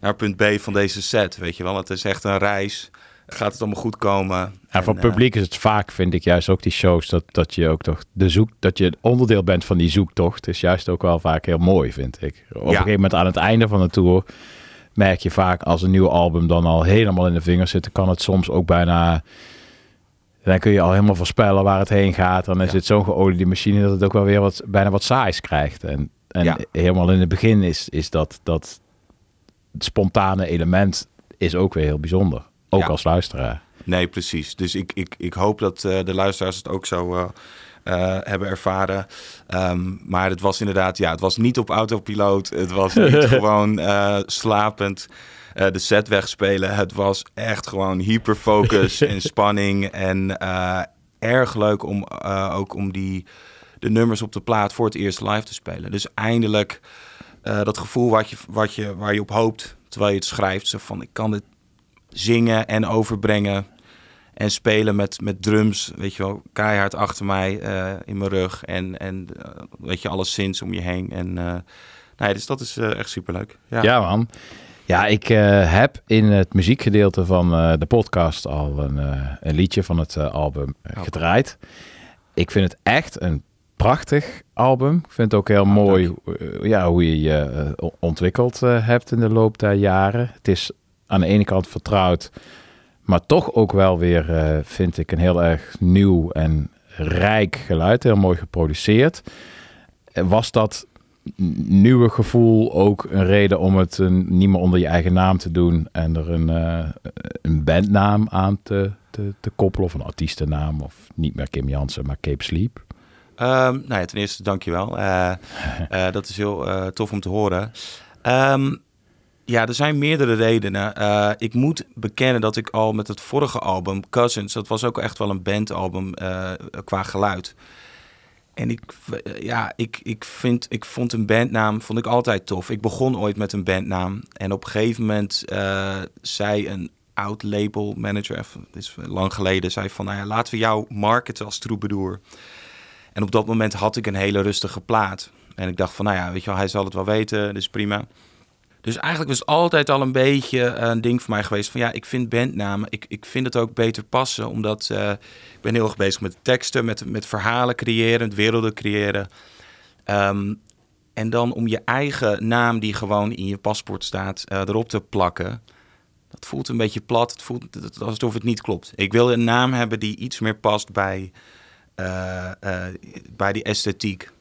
naar punt B van deze set, weet je wel. Het is echt een reis. Gaat het allemaal goed komen? En voor publiek is het vaak, vind ik juist ook die shows, dat, dat je ook toch de zoek, dat je onderdeel bent van die zoektocht, is juist ook wel vaak heel mooi, vind ik. Op een gegeven moment aan het einde van de tour merk je vaak als een nieuw album dan al helemaal in de vingers zit, kan het soms ook bijna, dan kun je al helemaal voorspellen waar het heen gaat. Dan is Ja. het zo'n geoliede machine dat het ook wel weer wat, bijna wat saais krijgt. En, en Ja. helemaal in het begin is, is dat, dat spontane element is ook weer heel bijzonder. Ook als luisteraar. Nee, precies. Dus ik, ik, ik hoop dat eh, de luisteraars het ook zo eh, eh, hebben ervaren. Ehm, maar het was inderdaad, ja, het was niet op autopiloot. Het was niet gewoon slapend de set wegspelen. Het was echt gewoon hyperfocus en spanning. En erg leuk om ook om die, de nummers op de plaat voor het eerst live te spelen. Dus eindelijk dat gevoel wat je, wat je, waar je op hoopt terwijl je het schrijft. Zo van, ik kan dit zingen en overbrengen en spelen met, met drums, weet je wel, keihard achter mij eh, in mijn rug en, en eh, weet je, alles zins om je heen. En eh nee, dus dat is echt superleuk. Ja. Ja, man. Ja, ik heb in het muziekgedeelte van de podcast al een, een liedje van het album Oh. gedraaid. Ik vind het echt een prachtig album. Ik vind het ook heel mooi eh, ja, hoe je je ontwikkeld hebt in de loop der jaren. Het is aan de ene kant vertrouwd, maar toch ook wel weer, eh, vind ik, een heel erg nieuw en rijk geluid. Heel mooi geproduceerd. Eh, Was dat nieuwe gevoel ook een reden om het eh, niet meer onder je eigen naam te doen en er een, eh, een bandnaam aan te, te, te koppelen of een artiestennaam of niet meer Kim Jansen, maar Cape Sleep? Ehm, nou ja, ten eerste dankjewel. Dat is heel tof om te horen. Ehm, ja, er zijn meerdere redenen. Eh, ik moet bekennen dat ik al met het vorige album, Cousins, dat was ook echt wel een bandalbum eh, qua geluid. En ik, eh, ja, ik, ik, vind, ik vond een bandnaam vond ik altijd tof. Ik begon ooit met een bandnaam. En op een gegeven moment zei een oud label manager, dit is lang geleden, zei van, nou ja, laten we jou marketen als troubadour. En op dat moment had ik een hele rustige plaat. En ik dacht van, nou ja, weet je wel, hij zal het wel weten, dus prima. Dus eigenlijk was altijd al een beetje een ding voor mij geweest van, ja, ik vind bandnamen, ik, ik vind het ook beter passen, omdat eh, ik ben heel erg bezig met teksten, met, met verhalen creëren, werelden creëren. Ehm, en dan om je eigen naam die gewoon in je paspoort staat, eh, erop te plakken. Dat voelt een beetje plat, het voelt alsof het niet klopt. Ik wil een naam hebben die iets meer past bij, eh, eh, bij die esthetiek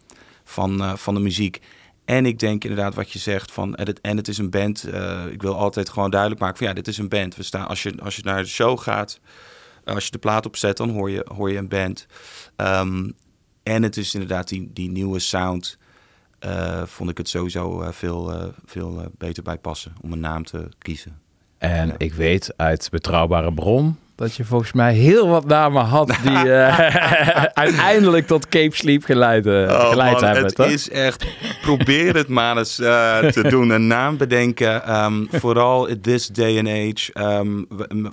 van, eh, van de muziek. En ik denk inderdaad wat je zegt van en het, en het is een band. eh, ik wil altijd gewoon duidelijk maken van ja, dit is een band. We staan, als, je, als je naar de show gaat, als je de plaat opzet, dan hoor je, hoor je een band. Ehm, en het is inderdaad die, die nieuwe sound. eh, vond ik het sowieso eh, veel, eh, veel eh, beter bij passen om een naam te kiezen. En Ja. ik weet uit betrouwbare bron dat je volgens mij heel wat namen had die eh, uiteindelijk tot Cape Sleep geleid, eh, geleid Oh, man, hebben. het toch? is echt. Probeer het maar eens eh, te doen. Een naam bedenken. ehm, vooral in this day and age. ehm,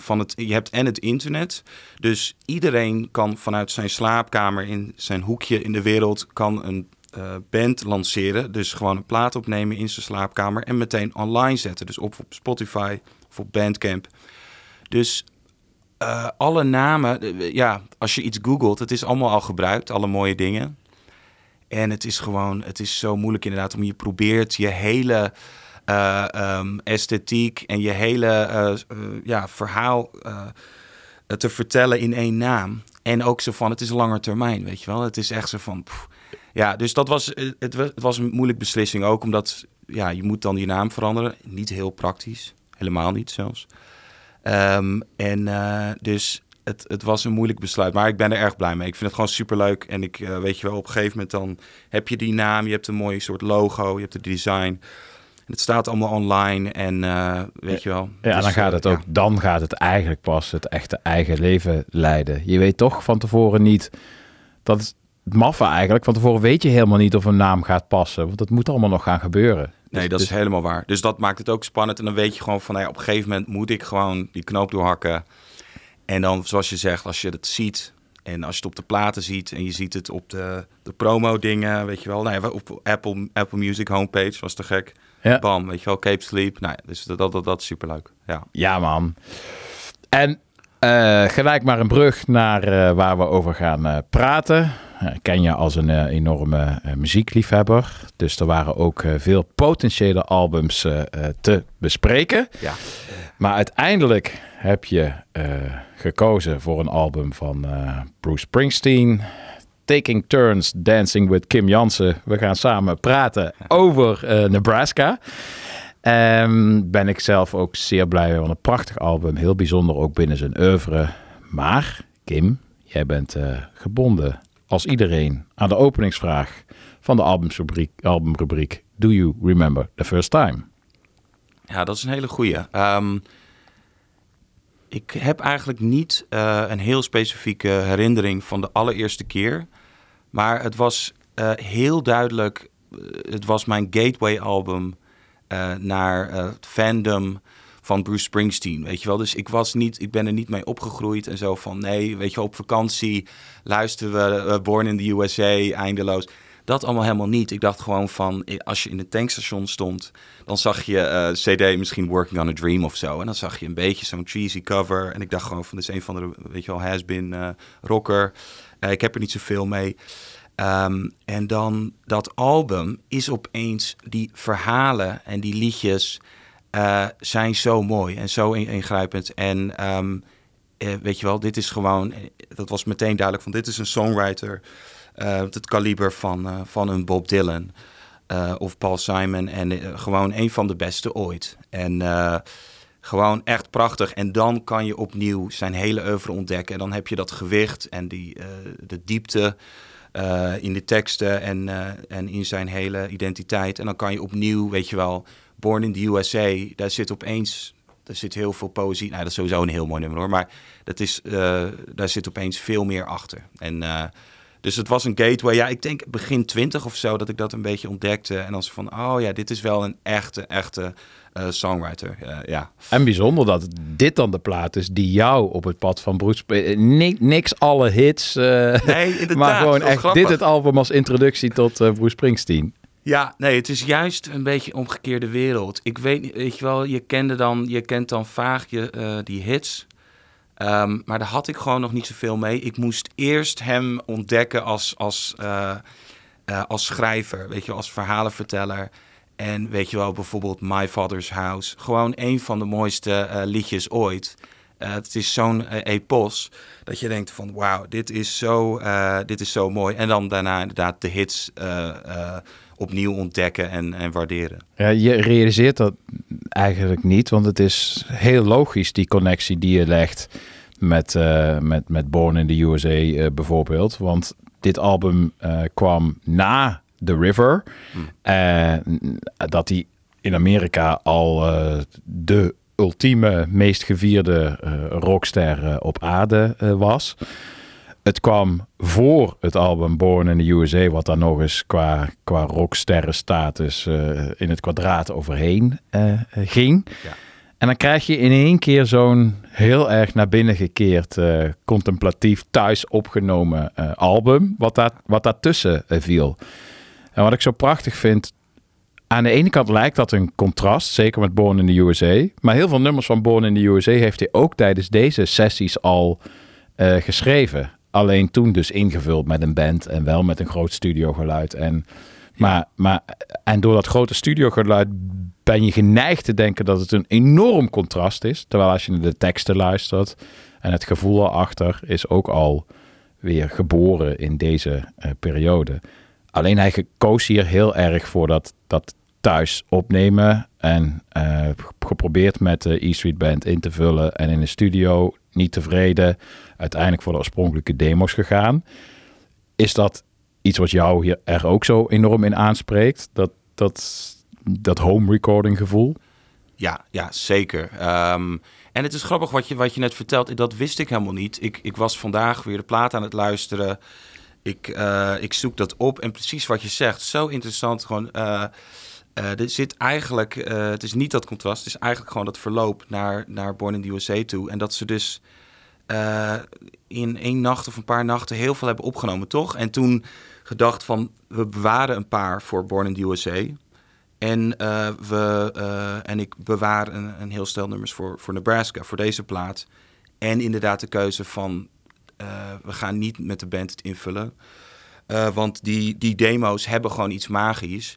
van het, je hebt en het internet. Dus iedereen kan vanuit zijn slaapkamer in zijn hoekje in de wereld kan een band lanceren. Dus gewoon een plaat opnemen in zijn slaapkamer en meteen online zetten. Dus op, op Spotify of op Bandcamp. Dus eh, alle namen, eh, ja, als je iets googelt, het is allemaal al gebruikt, alle mooie dingen. En het is gewoon, het is zo moeilijk inderdaad om je probeert je hele eh, ehm, esthetiek en je hele ja, verhaal te vertellen in één naam. En ook zo van, het is langer termijn, weet je wel. Het is echt zo van, ja, dus dat was, het, wa- het was een moeilijke beslissing ook, omdat ja, je moet dan je naam veranderen. Niet heel praktisch, helemaal niet zelfs. Ehm, en eh, dus het, het was een moeilijk besluit, maar ik ben er erg blij mee. Ik vind het gewoon superleuk. En ik eh, weet je wel, op een gegeven moment dan heb je die naam, je hebt een mooi soort logo, je hebt het design. En het staat allemaal online en eh, weet je wel. Ja, Dus, dan gaat eh, het ook, ja. dan gaat het eigenlijk pas het echte eigen leven leiden. Je weet toch van tevoren niet, dat is het maffe eigenlijk, van tevoren weet je helemaal niet of een naam gaat passen, want dat moet allemaal nog gaan gebeuren. Nee, dat is dus- helemaal waar. Dus dat maakt het ook spannend. En dan weet je gewoon van, nou ja, op een gegeven moment moet ik gewoon die knoop doorhakken. En dan, zoals je zegt, als je het ziet en als je het op de platen ziet en je ziet het op de, de promo dingen, weet je wel. Nou ja, op Apple, Apple Music homepage, was te gek. Ja. Bam, weet je wel, Cape Sleep. Nou ja, dus dat, dat, dat, dat is superleuk. Ja. Ja, man. En eh, gelijk maar een brug naar eh, waar we over gaan eh, praten. Eh, ken je als een eh, enorme eh, muziekliefhebber. Dus er waren ook veel potentiële albums te bespreken. Ja. Maar uiteindelijk heb je gekozen voor een album van Bruce Springsteen. Taking Turns Dancing with Kim Jansen. We gaan samen praten over Nebraska. Ehm, ben ik zelf ook zeer blij mee, want een prachtig album. Heel bijzonder ook binnen zijn oeuvre. Maar, Kim, jij bent gebonden als iedereen aan de openingsvraag van de albumrubriek, Do You Remember the First Time? Ja, dat is een hele goeie. Ehm, ik heb eigenlijk niet eh, een heel specifieke herinnering van de allereerste keer. Maar het was eh, heel duidelijk, eh, het was mijn gateway album naar fandom van Bruce Springsteen, weet je wel. Dus ik was niet, ik ben er niet mee opgegroeid en zo van, nee, weet je op vakantie luisteren we eh, Born in the USA, eindeloos. Dat allemaal helemaal niet. Ik dacht gewoon van, als je in een tankstation stond, dan zag je eh, CD misschien Working on a Dream of zo. En dan zag je een beetje zo'n cheesy cover. En ik dacht gewoon van, dit is een van de, weet je wel, has-been eh, rocker. Ik heb er niet zoveel mee. Ehm, en dan dat album is opeens, die verhalen en die liedjes eh, zijn zo mooi en zo in- ingrijpend. En ehm, eh, weet je wel, dit is gewoon, eh, dat was meteen duidelijk van, dit is een songwriter, eh, het kaliber van, van een Bob Dylan of Paul Simon. En gewoon een van de beste ooit. En gewoon echt prachtig. En dan kan je opnieuw zijn hele oeuvre ontdekken. En dan heb je dat gewicht en die, de diepte in de teksten en, en in zijn hele identiteit. En dan kan je opnieuw, weet je wel, Born in the USA, daar zit opeens... Daar zit heel veel poëzie. Nou, dat is sowieso een heel mooi nummer hoor. Maar dat is, eh, daar zit opeens veel meer achter. En eh, dus het was een gateway. Ja, ik denk begin twintig of zo dat ik dat een beetje ontdekte. En als van, oh ja, dit is wel een echte, echte eh, songwriter. Ja. En bijzonder dat dit dan de plaat is die jou op het pad van Bruce... ni- niks alle hits, Nee, inderdaad. maar gewoon echt grappig. dit het album als introductie tot Bruce Springsteen. Ja, nee, het is juist een beetje een omgekeerde wereld. Ik weet weet je wel, je kende dan, je kent dan vaag je, eh, die hits. Ehm, maar daar had ik gewoon nog niet zoveel mee. Ik moest eerst hem ontdekken als, als, eh, eh, als schrijver, weet je als verhalenverteller. En weet je wel, bijvoorbeeld My Father's House. Gewoon een van de mooiste liedjes ooit. Het is zo'n epos dat je denkt van wauw, dit, is zo, dit is zo mooi. En dan daarna inderdaad de hits opnieuw ontdekken en, en waarderen. Ja, je realiseert dat eigenlijk niet, want het is heel logisch die connectie die je legt met, eh, met, met Born in the USA eh, bijvoorbeeld. Want dit album eh, kwam na The River. Eh, dat die in Amerika al de ultieme, meest gevierde rockster op aarde was. Het kwam voor het album Born in the USA, wat daar nog eens qua, qua rocksterrenstatus eh in het kwadraat overheen eh, eh, ging. Ja. En dan krijg je in één keer zo'n heel erg naar binnen gekeerd, contemplatief thuis opgenomen album, wat, daar, wat daartussen viel. En wat ik zo prachtig vind, aan de ene kant lijkt dat een contrast, zeker met Born in the USA. Maar heel veel nummers van Born in the USA heeft hij ook tijdens deze sessies al geschreven. Alleen toen dus ingevuld met een band en wel met een groot studiogeluid. En, maar, maar, en door dat grote studiogeluid ben je geneigd te denken dat het een enorm contrast is. Terwijl als je naar de teksten luistert en het gevoel erachter is ook al weer geboren in deze eh, periode. Alleen hij koos hier heel erg voor dat, dat thuis opnemen. En eh, geprobeerd met de E Street Band in te vullen. En in de studio niet tevreden. Uiteindelijk voor de oorspronkelijke demo's gegaan. Is dat iets wat jou hier er ook zo enorm in aanspreekt? Dat, dat, dat home recording gevoel? Ja, ja zeker. Ehm, en het is grappig wat je, wat je net vertelt. Dat wist ik helemaal niet. Ik, ik was vandaag weer de plaat aan het luisteren. Ik, eh, ik zoek dat op. En precies wat je zegt. Zo interessant. Gewoon, eh, Eh, er zit eigenlijk, het is niet dat contrast, het is eigenlijk gewoon dat verloop naar, naar Born in the USA toe. En dat ze dus eh, in één nacht of een paar nachten heel veel hebben opgenomen, toch? En toen gedacht van, we bewaren een paar voor Born in the USA. En, eh, we, eh, en ik bewaar een, een heel stel nummers voor, voor Nebraska, voor deze plaat. En inderdaad de keuze van, we gaan niet met de band het invullen. Want die, die demo's hebben gewoon iets magisch.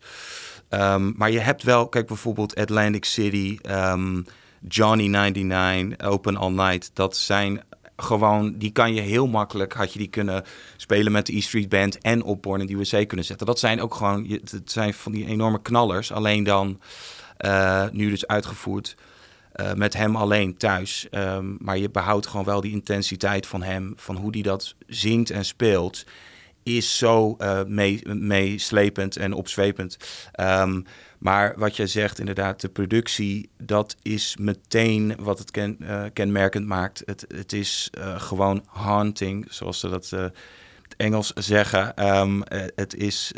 Ehm, maar je hebt wel, kijk bijvoorbeeld Atlantic City, ehm, Johnny 99, Open All Night. Dat zijn gewoon, die kan je heel makkelijk, had je die kunnen spelen met de E Street Band en op Born in the USA kunnen zetten. Dat zijn ook gewoon, het zijn van die enorme knallers. Alleen dan, eh, nu dus uitgevoerd eh, met hem alleen thuis. Ehm, maar je behoudt gewoon wel die intensiteit van hem, van hoe hij dat zingt en speelt is zo mee, meeslepend en opzwepend. Ehm, maar wat jij zegt, inderdaad, de productie, dat is meteen wat het ken, eh, kenmerkend maakt. Het, het is eh, gewoon haunting, zoals ze dat het Engels zeggen. Ehm, eh, het is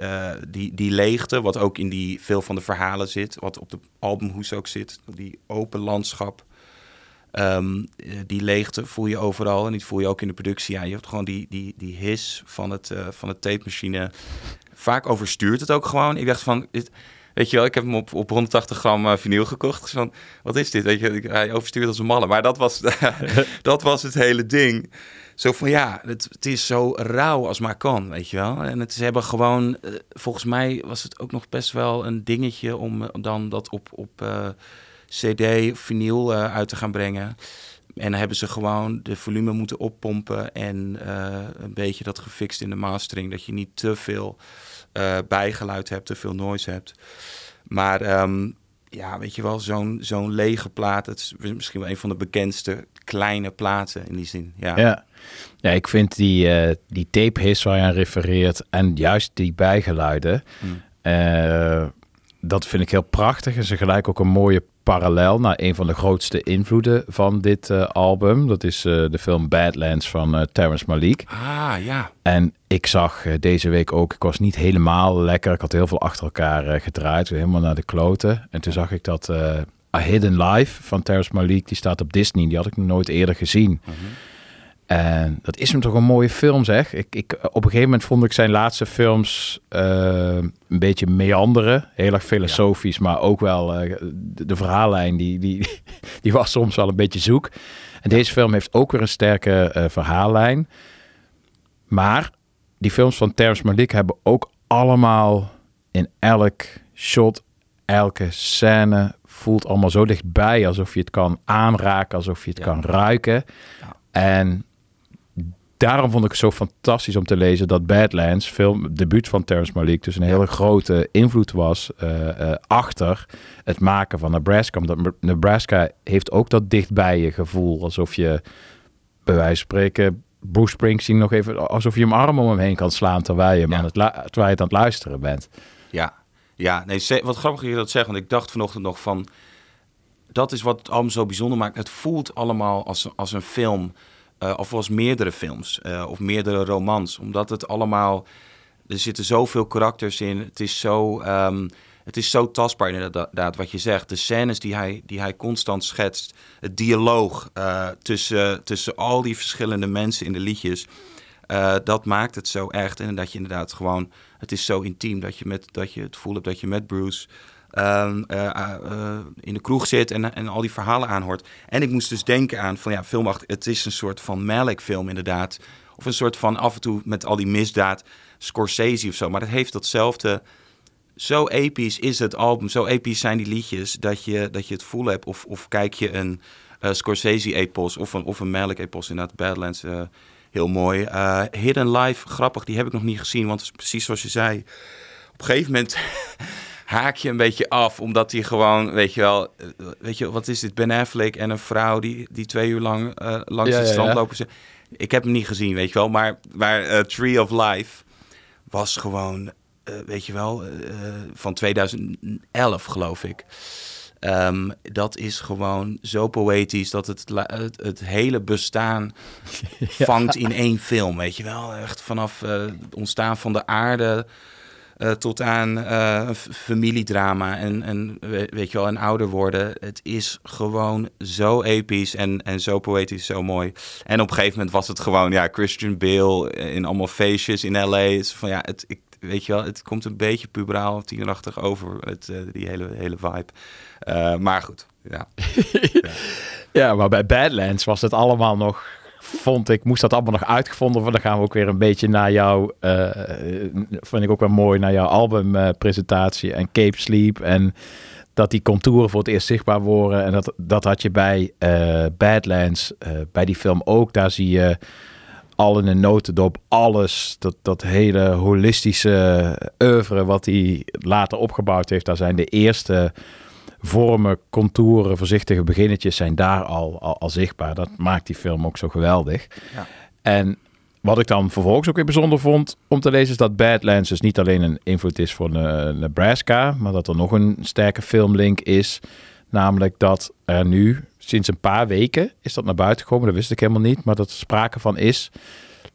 die, die leegte, wat ook in die veel van de verhalen zit, wat op de albumhoes ook zit, die open landschap. Ehm, eh, die leegte voel je overal en die voel je ook in de productie. Ja, je hebt gewoon die, die, die his van, het, eh, van de tape-machine. Vaak overstuurt het ook gewoon. Ik dacht van, weet je wel, ik heb hem op, op 180 gram eh, vinyl gekocht. Dus van, wat is dit? Weet je, hij overstuurt als een malle. Maar dat was, dat was het hele ding. Zo van, ja, het, is zo rauw als maar kan, weet je wel. En het, ze hebben gewoon, volgens mij was het ook nog best wel een dingetje om dan dat op... op CD vinyl eh, uit te gaan brengen. En dan hebben ze gewoon de volume moeten oppompen en eh, een beetje dat gefixt in de mastering. Dat je niet te veel eh, bijgeluid hebt, te veel noise hebt. Maar ehm, ja, weet je wel, zo'n zo'n lege plaat. Het is misschien wel een van de bekendste kleine platen in die zin. Ja, Ja. ja, ik vind die, eh, die tape waar je aan refereert en juist die bijgeluiden, Hmm. dat vind ik heel prachtig. En ze gelijk ook een mooie parallel naar een van de grootste invloeden van dit eh, album. Dat is eh, de film Badlands van eh, Terrence Malick. Ah, ja. En ik zag deze week ook, ik was niet helemaal lekker. Ik had heel veel achter elkaar gedraaid, helemaal naar de kloten. En toen zag ik dat A Hidden Life van Terrence Malick, die staat op Disney. Die had ik nog nooit eerder gezien. En dat is hem toch een mooie film, zeg. Ik, ik, op een gegeven moment vond ik zijn laatste films eh, een beetje meanderen. Heel erg filosofisch, maar ook wel eh, de, de verhaallijn, die, die, die was soms wel een beetje zoek. En deze film heeft ook weer een sterke eh, verhaallijn. Maar die films van Terrence Malick hebben ook allemaal in elk shot, elke scène voelt allemaal zo dichtbij alsof je het kan aanraken, alsof je het Ja. kan ruiken. Ja. En daarom vond ik het zo fantastisch om te lezen dat Badlands, film debuut van Terrence Malick, dus een hele grote invloed was eh, eh, achter het maken van Nebraska. Omdat Nebraska heeft ook dat dichtbij je gevoel, alsof je bij wijze van spreken Bruce Springsteen nog even, alsof je hem arm om hem heen kan slaan terwijl je, hem Ja. aan, het terwijl je het aan het luisteren bent. Ja, ja nee, wat grappig dat je dat zegt, want ik dacht vanochtend nog van... Dat is wat het album zo bijzonder maakt. Het voelt allemaal als, als een film, eh, of als meerdere films, eh, of meerdere romans. Omdat het allemaal, er zitten zoveel karakters in. Het is zo, ehm, het is zo tastbaar inderdaad wat je zegt. De scènes die hij, die hij constant schetst, het dialoog eh, tussen, tussen al die verschillende mensen in de liedjes... Dat maakt het zo echt. En dat je inderdaad gewoon, het is zo intiem dat je, met, dat je het gevoel hebt dat je met Bruce ehm, eh, eh, eh, in de kroeg zit en, en al die verhalen aanhoort. En ik moest dus denken aan van ja, filmacht, het is een soort van Malick film inderdaad. Of een soort van af en toe met al die misdaad, Scorsese of zo. Maar dat heeft datzelfde. Zo episch is het album, zo episch zijn die liedjes dat je, dat je het voel hebt. Of, of kijk je een Scorsese-epos of een, of een Malick-epos, inderdaad, Badlands, heel mooi. Hidden Life, grappig, die heb ik nog niet gezien, want het precies zoals je zei. Op een gegeven moment haak je een beetje af, omdat hij gewoon, weet je wel, eh, weet je, wat is dit, Ben Affleck en een vrouw die, die twee uur lang eh, langs Ja, het ja, strand ja. lopen. Ik heb hem niet gezien, weet je wel, maar, maar eh, Tree of Life was gewoon, weet je wel, van 2011 geloof ik. Ehm, dat is gewoon zo poëtisch dat het, het, het hele bestaan vangt in één film, weet je wel. Echt vanaf het ontstaan van de aarde eh, tot aan eh, familiedrama en, en we- weet je wel, en ouder worden. Het is gewoon zo episch en, en zo poëtisch, zo mooi. En op een gegeven moment was het gewoon, ja, Christian Bale in allemaal feestjes in L.A. Van, ja, het, ik, weet je wel, het komt een beetje puberaal of tienerachtig over, het, eh, die hele, hele vibe. Eh, maar goed, ja. Ja, maar bij Badlands was het allemaal nog, vond ik, moest dat allemaal nog uitgevonden worden. Dan gaan we ook weer een beetje naar jouw, eh, vind ik ook wel mooi, naar jouw albumpresentatie en Cape Sleep. En dat die contouren voor het eerst zichtbaar worden. En dat, dat had je bij eh, Badlands, eh, bij die film ook. Daar zie je al in een notendop alles, dat, dat hele holistische oeuvre wat hij later opgebouwd heeft. Daar zijn de eerste vormen, contouren, voorzichtige beginnetjes zijn daar al, al, al zichtbaar. Dat maakt die film ook zo geweldig. Ja. En wat ik dan vervolgens ook weer bijzonder vond om te lezen... is dat Badlands dus niet alleen een invloed is voor Nebraska... maar dat er nog een sterke filmlink is. Namelijk dat er nu, sinds een paar weken is dat naar buiten gekomen. Dat wist ik helemaal niet, maar dat er sprake van is...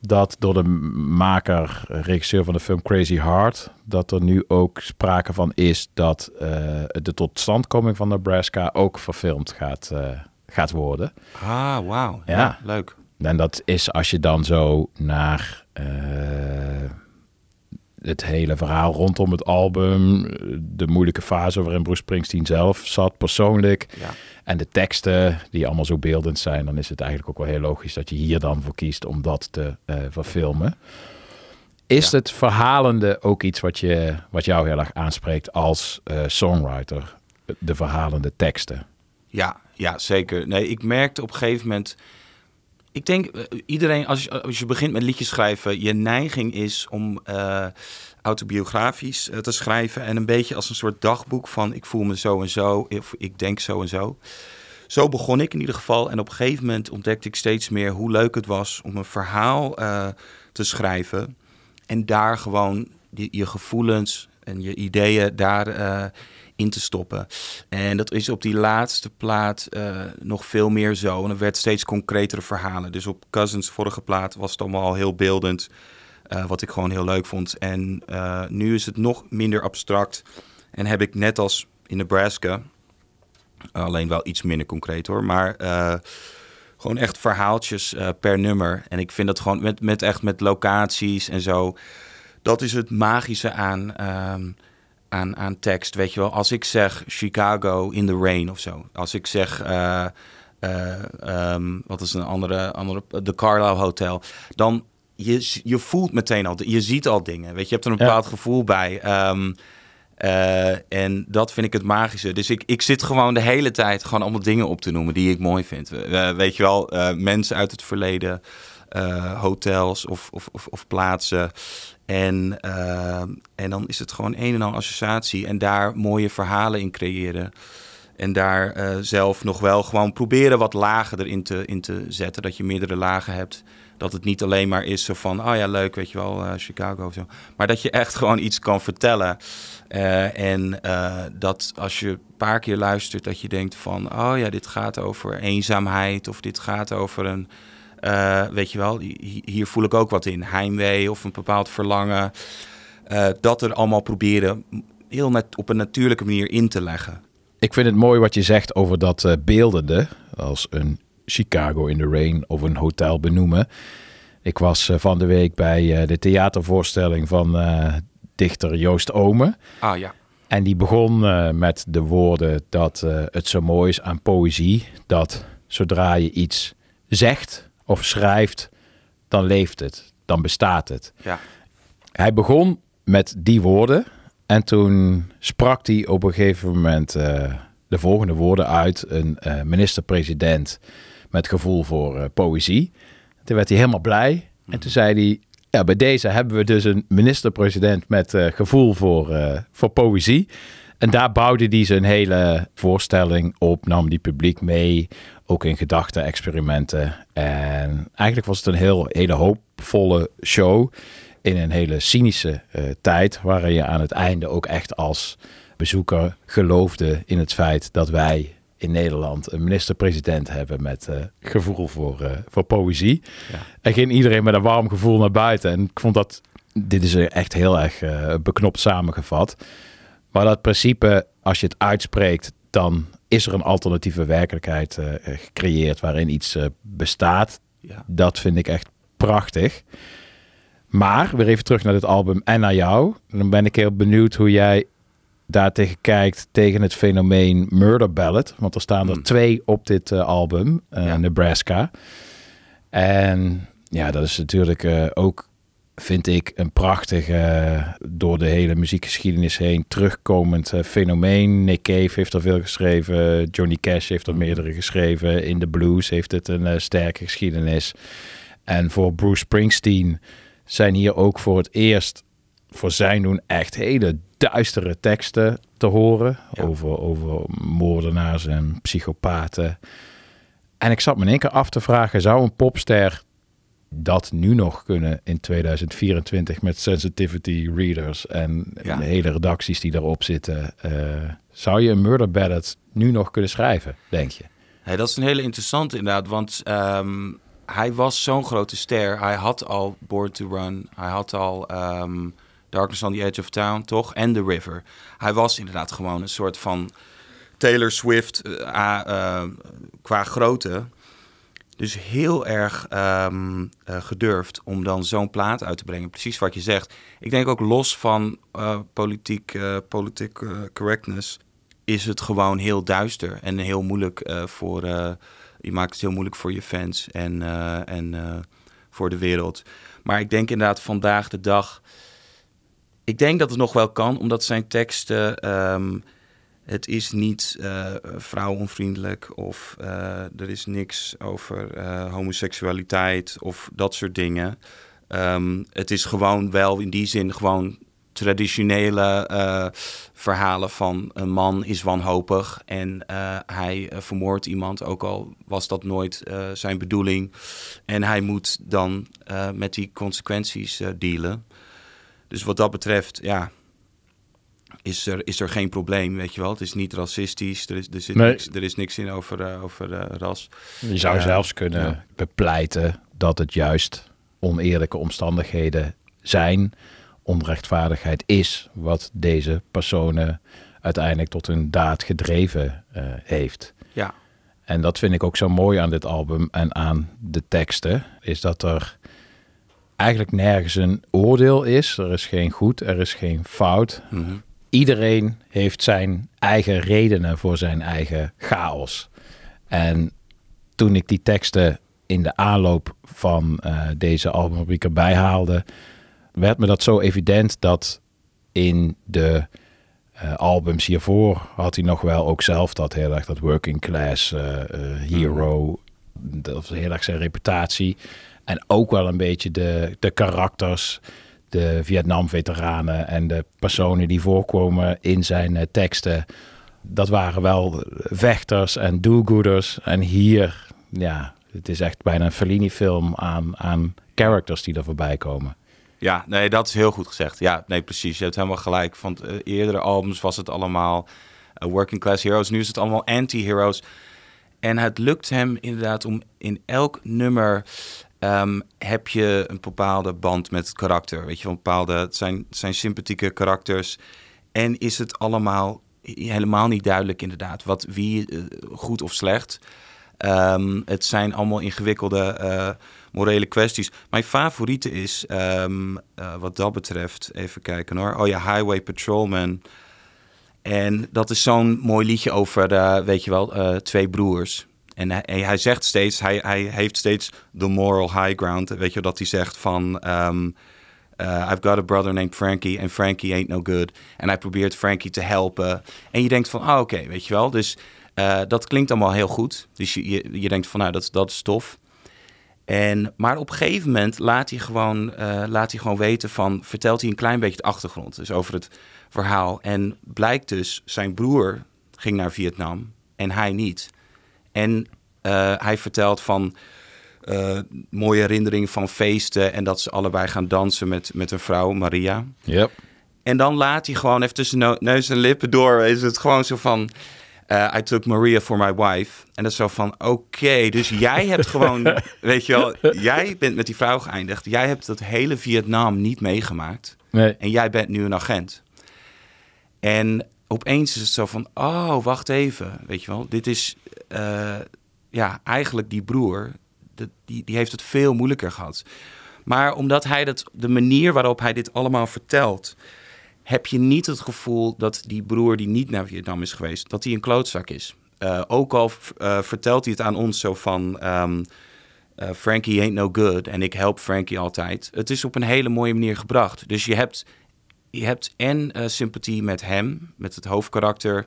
dat door de maker, regisseur van de film Crazy Heart... dat er nu ook sprake van is dat eh, de totstandkoming van Nebraska... ook verfilmd gaat, eh, gaat worden. Ah, wauw. Ja. Ja. leuk. En dat is als je dan zo naar eh, het hele verhaal rondom het album, de moeilijke fase waarin Bruce Springsteen zelf zat persoonlijk, Ja. en de teksten die allemaal zo beeldend zijn, dan is het eigenlijk ook wel heel logisch dat je hier dan voor kiest om dat te eh, verfilmen. Is Ja. het verhalende ook iets wat, je, wat jou heel erg aanspreekt als eh, songwriter? De verhalende teksten. Ja, ja, zeker. Nee, ik merkte op een gegeven moment. Ik denk, eh, iedereen, als je, je begint met liedjes schrijven, je neiging is om eh, autobiografisch eh, te schrijven. En een beetje als een soort dagboek van ik voel me zo en zo, of ik denk zo en zo. Zo begon ik in ieder geval. En op een gegeven moment ontdekte ik steeds meer hoe leuk het was om een verhaal te schrijven. En daar gewoon die, je gevoelens en je ideeën daar in te stoppen. En dat is op die laatste plaat eh, nog veel meer zo. En er werd steeds concretere verhalen. Dus op Cousins vorige plaat was het allemaal al heel beeldend. eh, wat ik gewoon heel leuk vond. En eh, nu is het nog minder abstract. En heb ik net als in Nebraska... Alleen wel iets minder concreet hoor. Maar gewoon echt verhaaltjes per nummer. En ik vind dat gewoon met, met echt met locaties en zo. Dat is het magische aan, ehm, aan, aan tekst. Weet je wel, als ik zeg Chicago in the rain of zo. Als ik zeg. eh, eh, ehm, wat is een andere, andere. De Carlisle Hotel. Dan. Je, je voelt meteen al, je ziet al dingen. Weet je, je hebt er een Ja. bepaald gevoel bij. Ehm, eh, en dat vind ik het magische. Dus ik, ik zit gewoon de hele tijd gewoon allemaal dingen op te noemen die ik mooi vind. Weet je wel, mensen uit het verleden, hotels of, of, of, of plaatsen. En, eh, en dan is het gewoon een en al associatie. En daar mooie verhalen in creëren. En daar eh, zelf nog wel gewoon proberen wat lagen erin te, in te zetten. Dat je meerdere lagen hebt. Dat het niet alleen maar is zo van, oh ja, leuk, weet je wel, eh, Chicago of zo. Maar dat je echt gewoon iets kan vertellen. En dat als je een paar keer luistert, dat je denkt van, oh ja, dit gaat over eenzaamheid. Of dit gaat over een, eh, weet je wel, hi- hier voel ik ook wat in. Heimwee of een bepaald verlangen. Eh, dat er allemaal proberen heel net op een natuurlijke manier in te leggen. Ik vind het mooi wat je zegt over dat eh, beeldende, als een Chicago in the Rain of een hotel benoemen. Ik was van de week bij de theatervoorstelling van dichter Joost Ome. Ah ja, En die begon met de woorden dat het zo mooi is aan poëzie, dat zodra je iets zegt of schrijft, dan leeft het, dan bestaat het. ja, Hij begon met die woorden en toen sprak hij op een gegeven moment eh, de volgende woorden uit. Een eh, minister-president met gevoel voor eh, poëzie. Toen werd hij helemaal blij en toen zei hij... Ja, bij deze hebben we dus een minister-president met gevoel voor, voor poëzie. En daar bouwde hij zijn hele voorstelling op, nam die publiek mee, ook in gedachte-experimenten. En eigenlijk was het een heel, hele hoopvolle show in een hele cynische eh, tijd, waarin je aan het einde ook echt als bezoeker geloofde in het feit dat wij in Nederland een minister-president hebben met eh, gevoel voor, eh, voor poëzie. Ja. En ging iedereen met een warm gevoel naar buiten. En ik vond dat dit is echt heel erg beknopt samengevat. Maar dat principe, als je het uitspreekt, dan is er een alternatieve werkelijkheid eh, gecreëerd waarin iets eh, bestaat. Ja. Dat vind ik echt prachtig. Maar weer even terug naar dit album en naar jou. Dan ben ik heel benieuwd hoe jij daartegen kijkt tegen het fenomeen Murder Ballad. Want er staan er Hmm. twee op dit eh, album, Ja. Nebraska. En ja, dat is natuurlijk ook, vind ik, een prachtig, eh, door de hele muziekgeschiedenis heen terugkomend eh, fenomeen. Nick Cave heeft er veel geschreven, Johnny Cash heeft er meerdere geschreven. In de blues heeft het een eh, sterke geschiedenis. En voor Bruce Springsteen zijn hier ook voor het eerst, voor zijn doen, echt hele duistere teksten te horen. Ja. Over, over moordenaars en psychopaten. En ik zat me in één keer af te vragen, zou een popster dat nu nog kunnen in 2024 met sensitivity readers en Ja. de hele redacties die daarop zitten? eh, zou je een murder ballad nu nog kunnen schrijven, denk je? Hey, dat is een hele interessante inderdaad, want ehm, hij was zo'n grote ster. Hij had al Born to Run, hij had al ehm, Darkness on the Edge of Town, toch? En The River. Hij was inderdaad gewoon een soort van Taylor Swift eh, eh, qua grootte. Dus heel erg eh, gedurfd om dan zo'n plaat uit te brengen. Precies wat je zegt. Ik denk ook los van eh, politiek, eh, politiek correctness is het gewoon heel duister en heel moeilijk voor. je maakt het heel moeilijk voor je fans en, en voor de wereld. Maar ik denk inderdaad vandaag de dag. Ik denk dat het nog wel kan, omdat zijn teksten. ehm, het is niet eh vrouwonvriendelijk of eh, er is niks over eh, homoseksualiteit of dat soort dingen. Ehm, het is gewoon wel in die zin gewoon traditionele verhalen van een man is wanhopig en hij eh, vermoordt iemand, ook al was dat nooit zijn bedoeling. En hij moet dan met die consequenties dealen. Dus wat dat betreft, ja, is er, is er geen probleem, weet je wel. Het is niet racistisch, er is, er zit Nee. niks, er is niks in over, eh, over eh, ras. Je zou Ja. zelfs kunnen Ja. bepleiten dat het juist oneerlijke omstandigheden zijn, onrechtvaardigheid is, wat deze personen uiteindelijk tot hun daad gedreven eh, heeft. Ja, En dat vind ik ook zo mooi aan dit album en aan de teksten, is dat er eigenlijk nergens een oordeel is. Er is geen goed, er is geen fout. mhm. Iedereen heeft zijn eigen redenen voor zijn eigen chaos. En toen ik die teksten in de aanloop van eh, deze albumrubriek erbij haalde, werd me dat zo evident dat in de eh, albums hiervoor had hij nog wel ook zelf dat heel erg dat working class eh, hero. Dat was heel erg zijn reputatie. En ook wel een beetje de, de karakters, de Vietnam-veteranen en de personen die voorkomen in zijn eh, teksten. Dat waren wel vechters en do-gooders. En hier, ja, het is echt bijna een Fellini-film aan, aan characters die er voorbij komen. Ja, nee, dat is heel goed gezegd. Ja, nee, precies. Je hebt helemaal gelijk. Van eh, eerdere albums was het allemaal eh, working class heroes. Nu is het allemaal anti-heroes. En het lukt hem inderdaad om in elk nummer ehm, heb je een bepaalde band met het karakter. Weet je, een bepaalde, het zijn, zijn sympathieke karakters. En is het allemaal helemaal niet duidelijk inderdaad wat wie eh, goed of slecht. Ehm, het zijn allemaal ingewikkelde eh, morele kwesties. Mijn favoriete is, ehm, eh, wat dat betreft, even kijken hoor. Oh ja, Highway Patrolman. En dat is zo'n mooi liedje over, weet je wel, twee broers. En hij, zegt steeds, hij, hij heeft steeds de moral high ground. Weet je, dat hij zegt van... ehm, eh, I've got a brother named Frankie and Frankie ain't no good. En hij probeert Frankie te helpen. En je denkt van, ah oké, weet je wel. Dus eh, dat klinkt allemaal heel goed. Dus je, je, je denkt van, nou, dat, dat is tof. En, maar op een gegeven moment laat hij, gewoon, eh, laat hij gewoon weten van... vertelt hij een klein beetje de achtergrond. Dus over het verhaal. En blijkt dus, zijn broer ging naar Vietnam en hij niet. En eh, hij vertelt van eh, mooie herinneringen van feesten... en dat ze allebei gaan dansen met, met een vrouw, Maria. Yep. En dan laat hij gewoon even tussen neus en lippen door. Is het gewoon zo van. eh, I took Maria for my wife. En dat is zo van, oké, dus jij hebt gewoon, weet je wel, jij bent met die vrouw geëindigd. Jij hebt dat hele Vietnam niet meegemaakt. Nee. En jij bent nu een agent. En opeens is het zo van, oh, wacht even, weet je wel. Dit is, eh, ja, eigenlijk die broer, die, die heeft het veel moeilijker gehad. Maar omdat hij dat, de manier waarop hij dit allemaal vertelt, heb je niet het gevoel dat die broer die niet naar Vietnam is geweest, dat hij een klootzak is. Eh, ook al eh, vertelt hij het aan ons zo van eh, Frankie ain't no good en ik help Frankie altijd. Het is op een hele mooie manier gebracht. Dus je hebt, je hebt en eh, sympathie met hem, met het hoofdkarakter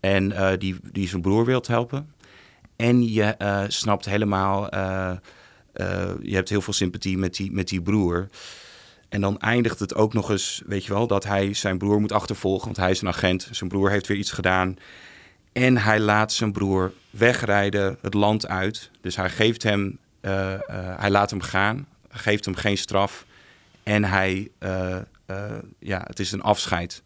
en eh, die, die zijn broer wilt helpen. En je eh, snapt helemaal, je hebt heel veel sympathie met die, met die broer. En dan eindigt het ook nog eens, weet je wel, dat hij zijn broer moet achtervolgen, want hij is een agent. Zijn broer heeft weer iets gedaan. En hij laat zijn broer wegrijden het land uit. Dus hij geeft hem, hij laat hem gaan, geeft hem geen straf. En hij, ja, het is een afscheid.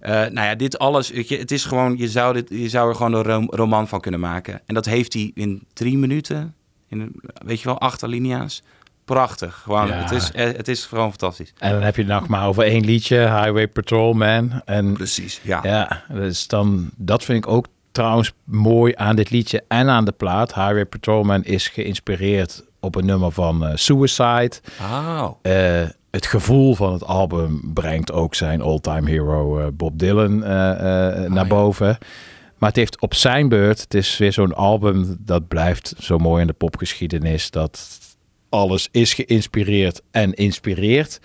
Eh, nou ja, dit alles, je, het is gewoon, je zou, dit, je zou er gewoon een rom- roman van kunnen maken. En dat heeft hij in drie minuten, in, weet je wel, acht alinea's. Prachtig, gewoon, Ja. het, is, eh, het is gewoon fantastisch. En dan heb je het nog maar over één liedje, Highway Patrolman. En Precies, ja. ja, dus dan, dat vind ik ook trouwens mooi aan dit liedje en aan de plaat. Highway Patrolman is geïnspireerd op een nummer van eh, Suicide. Oh, Eh, het gevoel van het album brengt ook zijn all-time hero eh, Bob Dylan eh, eh, naar ja. boven. Maar het heeft op zijn beurt, het is weer zo'n album dat blijft zo mooi in de popgeschiedenis. Dat alles is geïnspireerd en inspireert.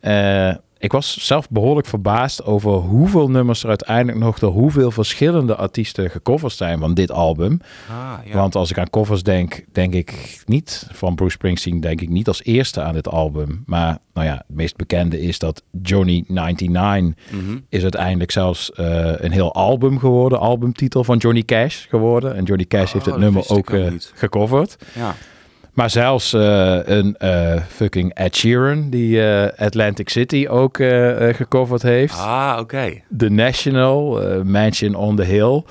Eh, ik was zelf behoorlijk verbaasd over hoeveel nummers er uiteindelijk nog door hoeveel verschillende artiesten gecoverd zijn van dit album. ah, ja. Want als ik aan covers denk, denk ik niet van Bruce Springsteen, denk ik niet als eerste aan dit album. Maar nou ja, het meest bekende is dat Johnny 99 Mhm. is uiteindelijk zelfs eh, een heel album geworden, albumtitel van Johnny Cash geworden. En Johnny Cash Oh, heeft het nummer ook ook eh, gecoverd. ja. Maar zelfs eh, een eh, fucking Ed Sheeran, die eh, Atlantic City ook gecoverd heeft. Ah, oké. The National, Mansion on the Hill.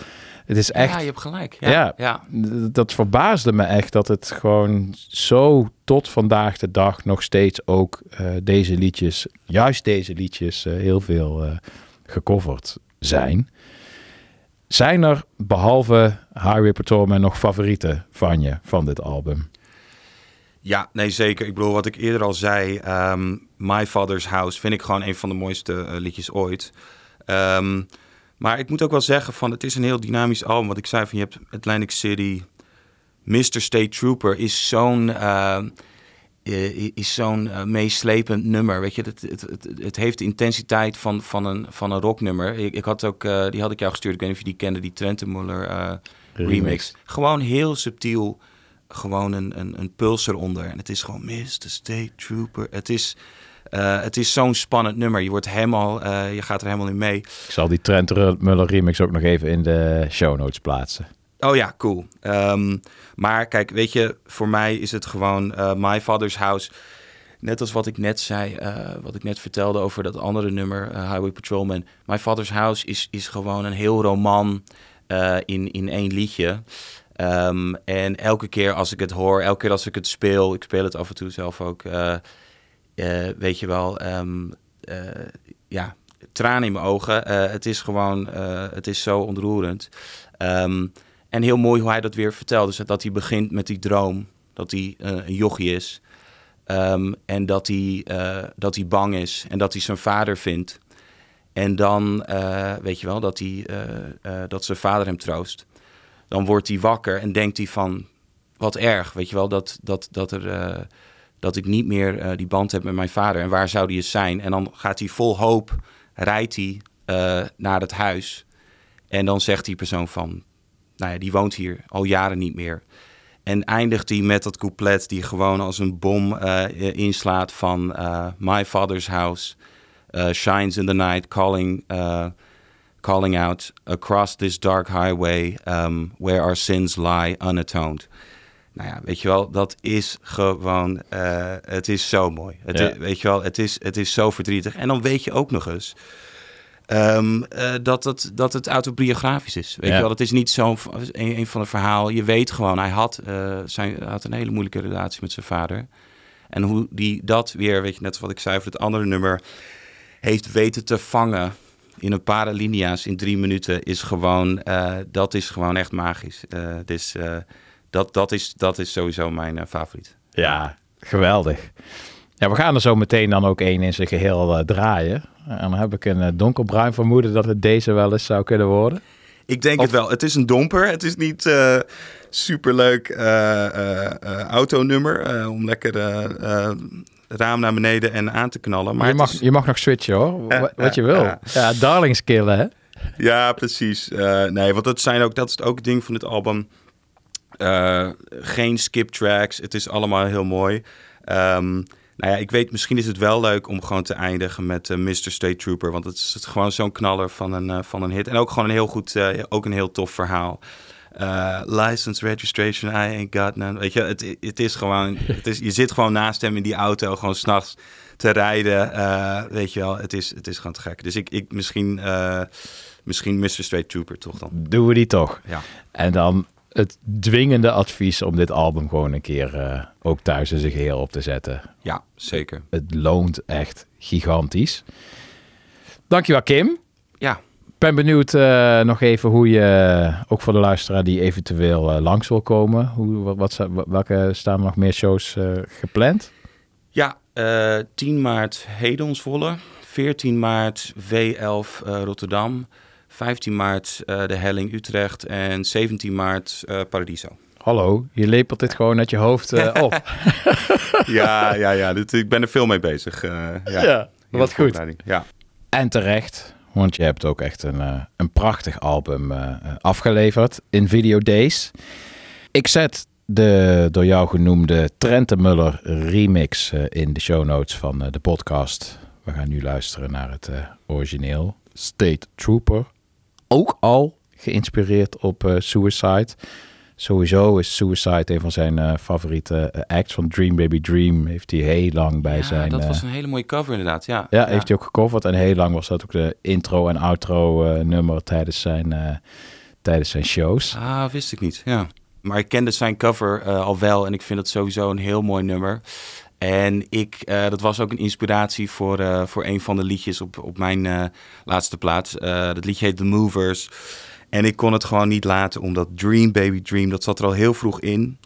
Het is echt Ja, je hebt gelijk. Ja, Ja. dat verbaasde me echt dat het gewoon zo tot vandaag de dag nog steeds ook deze liedjes, juist deze liedjes, heel veel gecoverd zijn. Zijn er behalve Highway Patrolman nog favorieten van je van dit album? Ja, nee, zeker. Ik bedoel, wat ik eerder al zei, ehm, My Father's House vind ik gewoon een van de mooiste eh, liedjes ooit. Ehm, maar ik moet ook wel zeggen, van, het is een heel dynamisch album. Wat ik zei, van, je hebt Atlantic City, Mr. State Trooper is zo'n... eh, eh, is zo'n eh, meeslepend nummer. Weet je, het, het, het, het heeft de intensiteit van, van, een, van een rocknummer. Ik, ik had ook, eh, die had ik jou gestuurd. Ik weet niet of je die kende, die Trentemuller remix. Remix. Gewoon heel subtiel, gewoon een, een, een puls eronder. En het is gewoon Mr. State Trooper. Het is, eh, het is zo'n spannend nummer. Je wordt helemaal, eh, je gaat er helemaal in mee. Ik zal die Trent Muller remix ook nog even in de show notes plaatsen. Oh ja, cool. Ehm, maar kijk, weet je, voor mij is het gewoon eh, My Father's House. Net als wat ik net zei, wat ik net vertelde over dat andere nummer, Highway Patrolman. My Father's House is, is gewoon een heel roman in, in één liedje. Ehm, en elke keer als ik het hoor, elke keer als ik het speel, ik speel het af en toe zelf ook, eh, eh, weet je wel, ehm, eh, ja, tranen in mijn ogen. Het is gewoon, het is zo ontroerend. Ehm, en heel mooi hoe hij dat weer vertelt. Dus dat hij begint met die droom, dat hij een jochie is. En dat hij, dat hij bang is en dat hij zijn vader vindt. En dan, weet je wel, dat, hij, dat zijn vader hem troost. Dan wordt hij wakker en denkt hij van, wat erg, weet je wel, dat, dat, dat, er, eh, dat ik niet meer eh, die band heb met mijn vader. En waar zou die eens zijn? En dan gaat hij vol hoop, rijdt hij eh, naar het huis. En dan zegt die persoon van, nou ja, die woont hier al jaren niet meer. En eindigt hij met dat couplet die gewoon als een bom inslaat van My Father's House shines in the night, calling, calling out across this dark highway um, where our sins lie unatoned. Nou ja, weet je wel, dat is gewoon, eh, het is zo mooi. Het Ja. is- weet je wel, het is, het is zo verdrietig. En dan weet je ook nog eens, eh, dat, het, dat het autobiografisch is. Weet Ja. je wel, het is niet zo'n een, een van de verhaal. Je weet gewoon, hij had, eh, zijn, hij had een hele moeilijke relatie met zijn vader. En hoe die dat weer, weet je, net wat ik zei voor het andere nummer, heeft weten te vangen in een paar linia's in drie minuten, is gewoon, eh, dat is gewoon echt magisch. Eh, dus eh, dat, dat, is, dat is sowieso mijn favoriet. Ja, geweldig. Ja, we gaan er zo meteen dan ook één in zijn geheel eh, draaien. En dan heb ik een donkerbruin vermoeden dat het deze wel eens zou kunnen worden. Ik denk het wel. Het is een domper. Het is niet superleuk autonummer om lekker raam naar beneden en aan te knallen. Maar je het mag, is- je mag nog switchen hoor, Ja, wat, je wil. ja. Ja, darlingskillen hè. Ja, precies. Eh, nee, want dat, zijn ook, dat is ook het ding van dit album. Eh, geen skip tracks. Het is allemaal heel mooi. Ehm, nou ja, ik weet, misschien is het wel leuk om gewoon te eindigen met eh, Mr. State Trooper. Want het is het gewoon zo'n knaller van een, van een hit. En ook gewoon een heel goed, eh, ook een heel tof verhaal. Eh, license, registration, I ain't got none. Weet je, het, het is gewoon, het is, je zit gewoon naast hem in die auto, gewoon s'nachts te rijden. eh, weet je wel, het is, het is gewoon te gek. Dus ik, ik misschien, eh, misschien Mr. Straight Trooper toch dan. Doen we die toch. Ja. En dan het dwingende advies om dit album gewoon een keer ook thuis in zijn geheel op te zetten. Ja, zeker. Het loont echt gigantisch. Dankjewel Kim. Ja, ben benieuwd eh, nog even hoe je, ook voor de luisteraar die eventueel eh, langs wil komen, hoe, wat, welke staan er nog meer shows eh, gepland? ja eh, 10 maart Hedonsvolle, 14 maart W11 eh, Rotterdam, 15 maart eh, de Helling Utrecht en 17 maart eh, Paradiso. Hallo, je lepelt dit gewoon uit je hoofd eh, op. ja, ja, ja. Dit, ik ben er veel mee bezig. eh, ja. Ja, wat goed. Ja. En terecht, want je hebt ook echt een, eh, een prachtig album eh, afgeleverd in Video Days. Ik zet de door jou genoemde Trentemuller remix eh, in de show notes van de podcast. We gaan nu luisteren naar het origineel State Trooper. Ook al geïnspireerd op Suicide. Sowieso is Suicide een van zijn eh, favoriete eh, acts van Dream Baby Dream. Heeft hij heel lang bij ja, zijn... dat eh, was een hele mooie cover inderdaad. Ja, ja, heeft hij ook gecoverd. En heel lang was dat ook de intro en outro eh, nummer tijdens zijn, eh, tijdens zijn shows. Ah, wist ik niet. Ja. Maar ik kende zijn cover eh, al wel en ik vind het sowieso een heel mooi nummer. En ik, eh, dat was ook een inspiratie voor, eh, voor een van de liedjes op, op mijn eh, laatste plaats. Eh, dat liedje heet The Movers. En ik kon het gewoon niet laten, omdat Dream Baby Dream, dat zat er al heel vroeg in.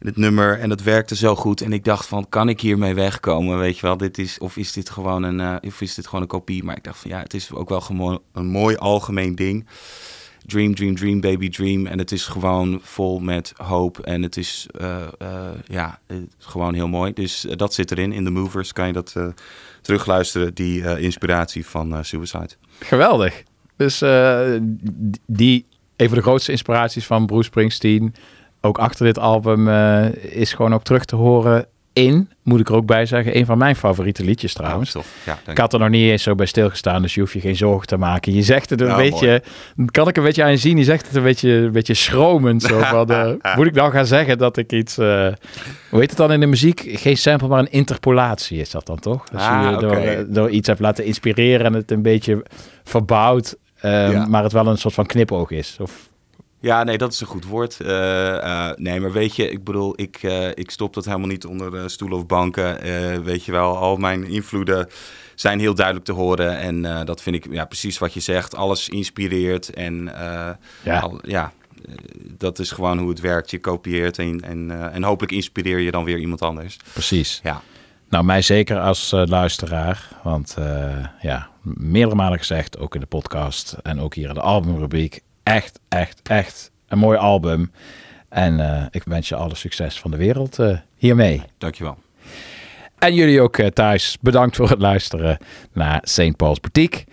In het nummer. En dat werkte zo goed. En ik dacht van, kan ik hiermee wegkomen? Weet je wel, dit is, of is dit gewoon een, eh, of is dit gewoon een kopie? Maar ik dacht van, ja, het is ook wel een mooi algemeen ding. Dream, dream, dream, baby, dream. En het is gewoon vol met hoop. En het is, eh, eh, ja, gewoon heel mooi. Dus dat zit erin. In de Movers kan je dat terugluisteren. Die inspiratie van Suicide. Geweldig. Dus eh, die, een van de grootste inspiraties van Bruce Springsteen, ook achter dit album, eh, is gewoon ook terug te horen in, moet ik er ook bij zeggen, een van mijn favoriete liedjes trouwens. Ja, Ik had er nog niet eens zo bij stilgestaan, dus je hoeft je geen zorgen te maken. Je zegt het een Nou, beetje, kan ik een beetje aan je zien, je zegt het een beetje, een beetje schromend. Zo van, eh, moet ik nou gaan zeggen dat ik iets, eh, hoe heet het dan in de muziek? Geen sample, maar een interpolatie is dat dan toch? Als Ah, je door, door iets hebt laten inspireren en het een beetje verbouwt, Ja. maar het wel een soort van knipoog is. Of, Ja, nee, dat is een goed woord. Eh, eh, nee, maar weet je, ik bedoel, ik, eh, ik stop dat helemaal niet onder stoelen of banken. Weet je wel, al mijn invloeden zijn heel duidelijk te horen. En dat vind ik ja, precies wat je zegt. Alles inspireert. En Ja. al- ja dat is gewoon hoe het werkt. Je kopieert en, en, en hopelijk inspireer je dan weer iemand anders. precies. Ja, Nou, mij zeker als luisteraar. Want ja, meerdere malen gezegd, ook in de podcast en ook hier in de albumrubriek. Echt, echt, echt een mooi album. En eh, ik wens je alle succes van de wereld eh, hiermee. dankjewel. En jullie ook eh, thuis, bedankt voor het luisteren naar St. Paul's Boutique.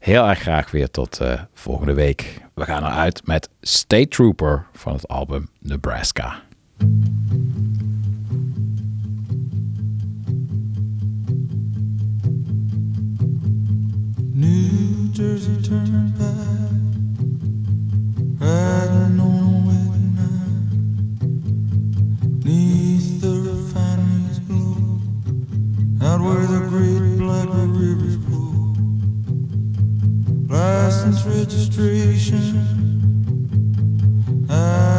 Heel erg graag weer tot volgende week. We gaan eruit met State Trooper van het album Nebraska. New Jersey Turnpike, riding on a wet night, neath the refinery's glow, out where the great black rivers flow. registration. I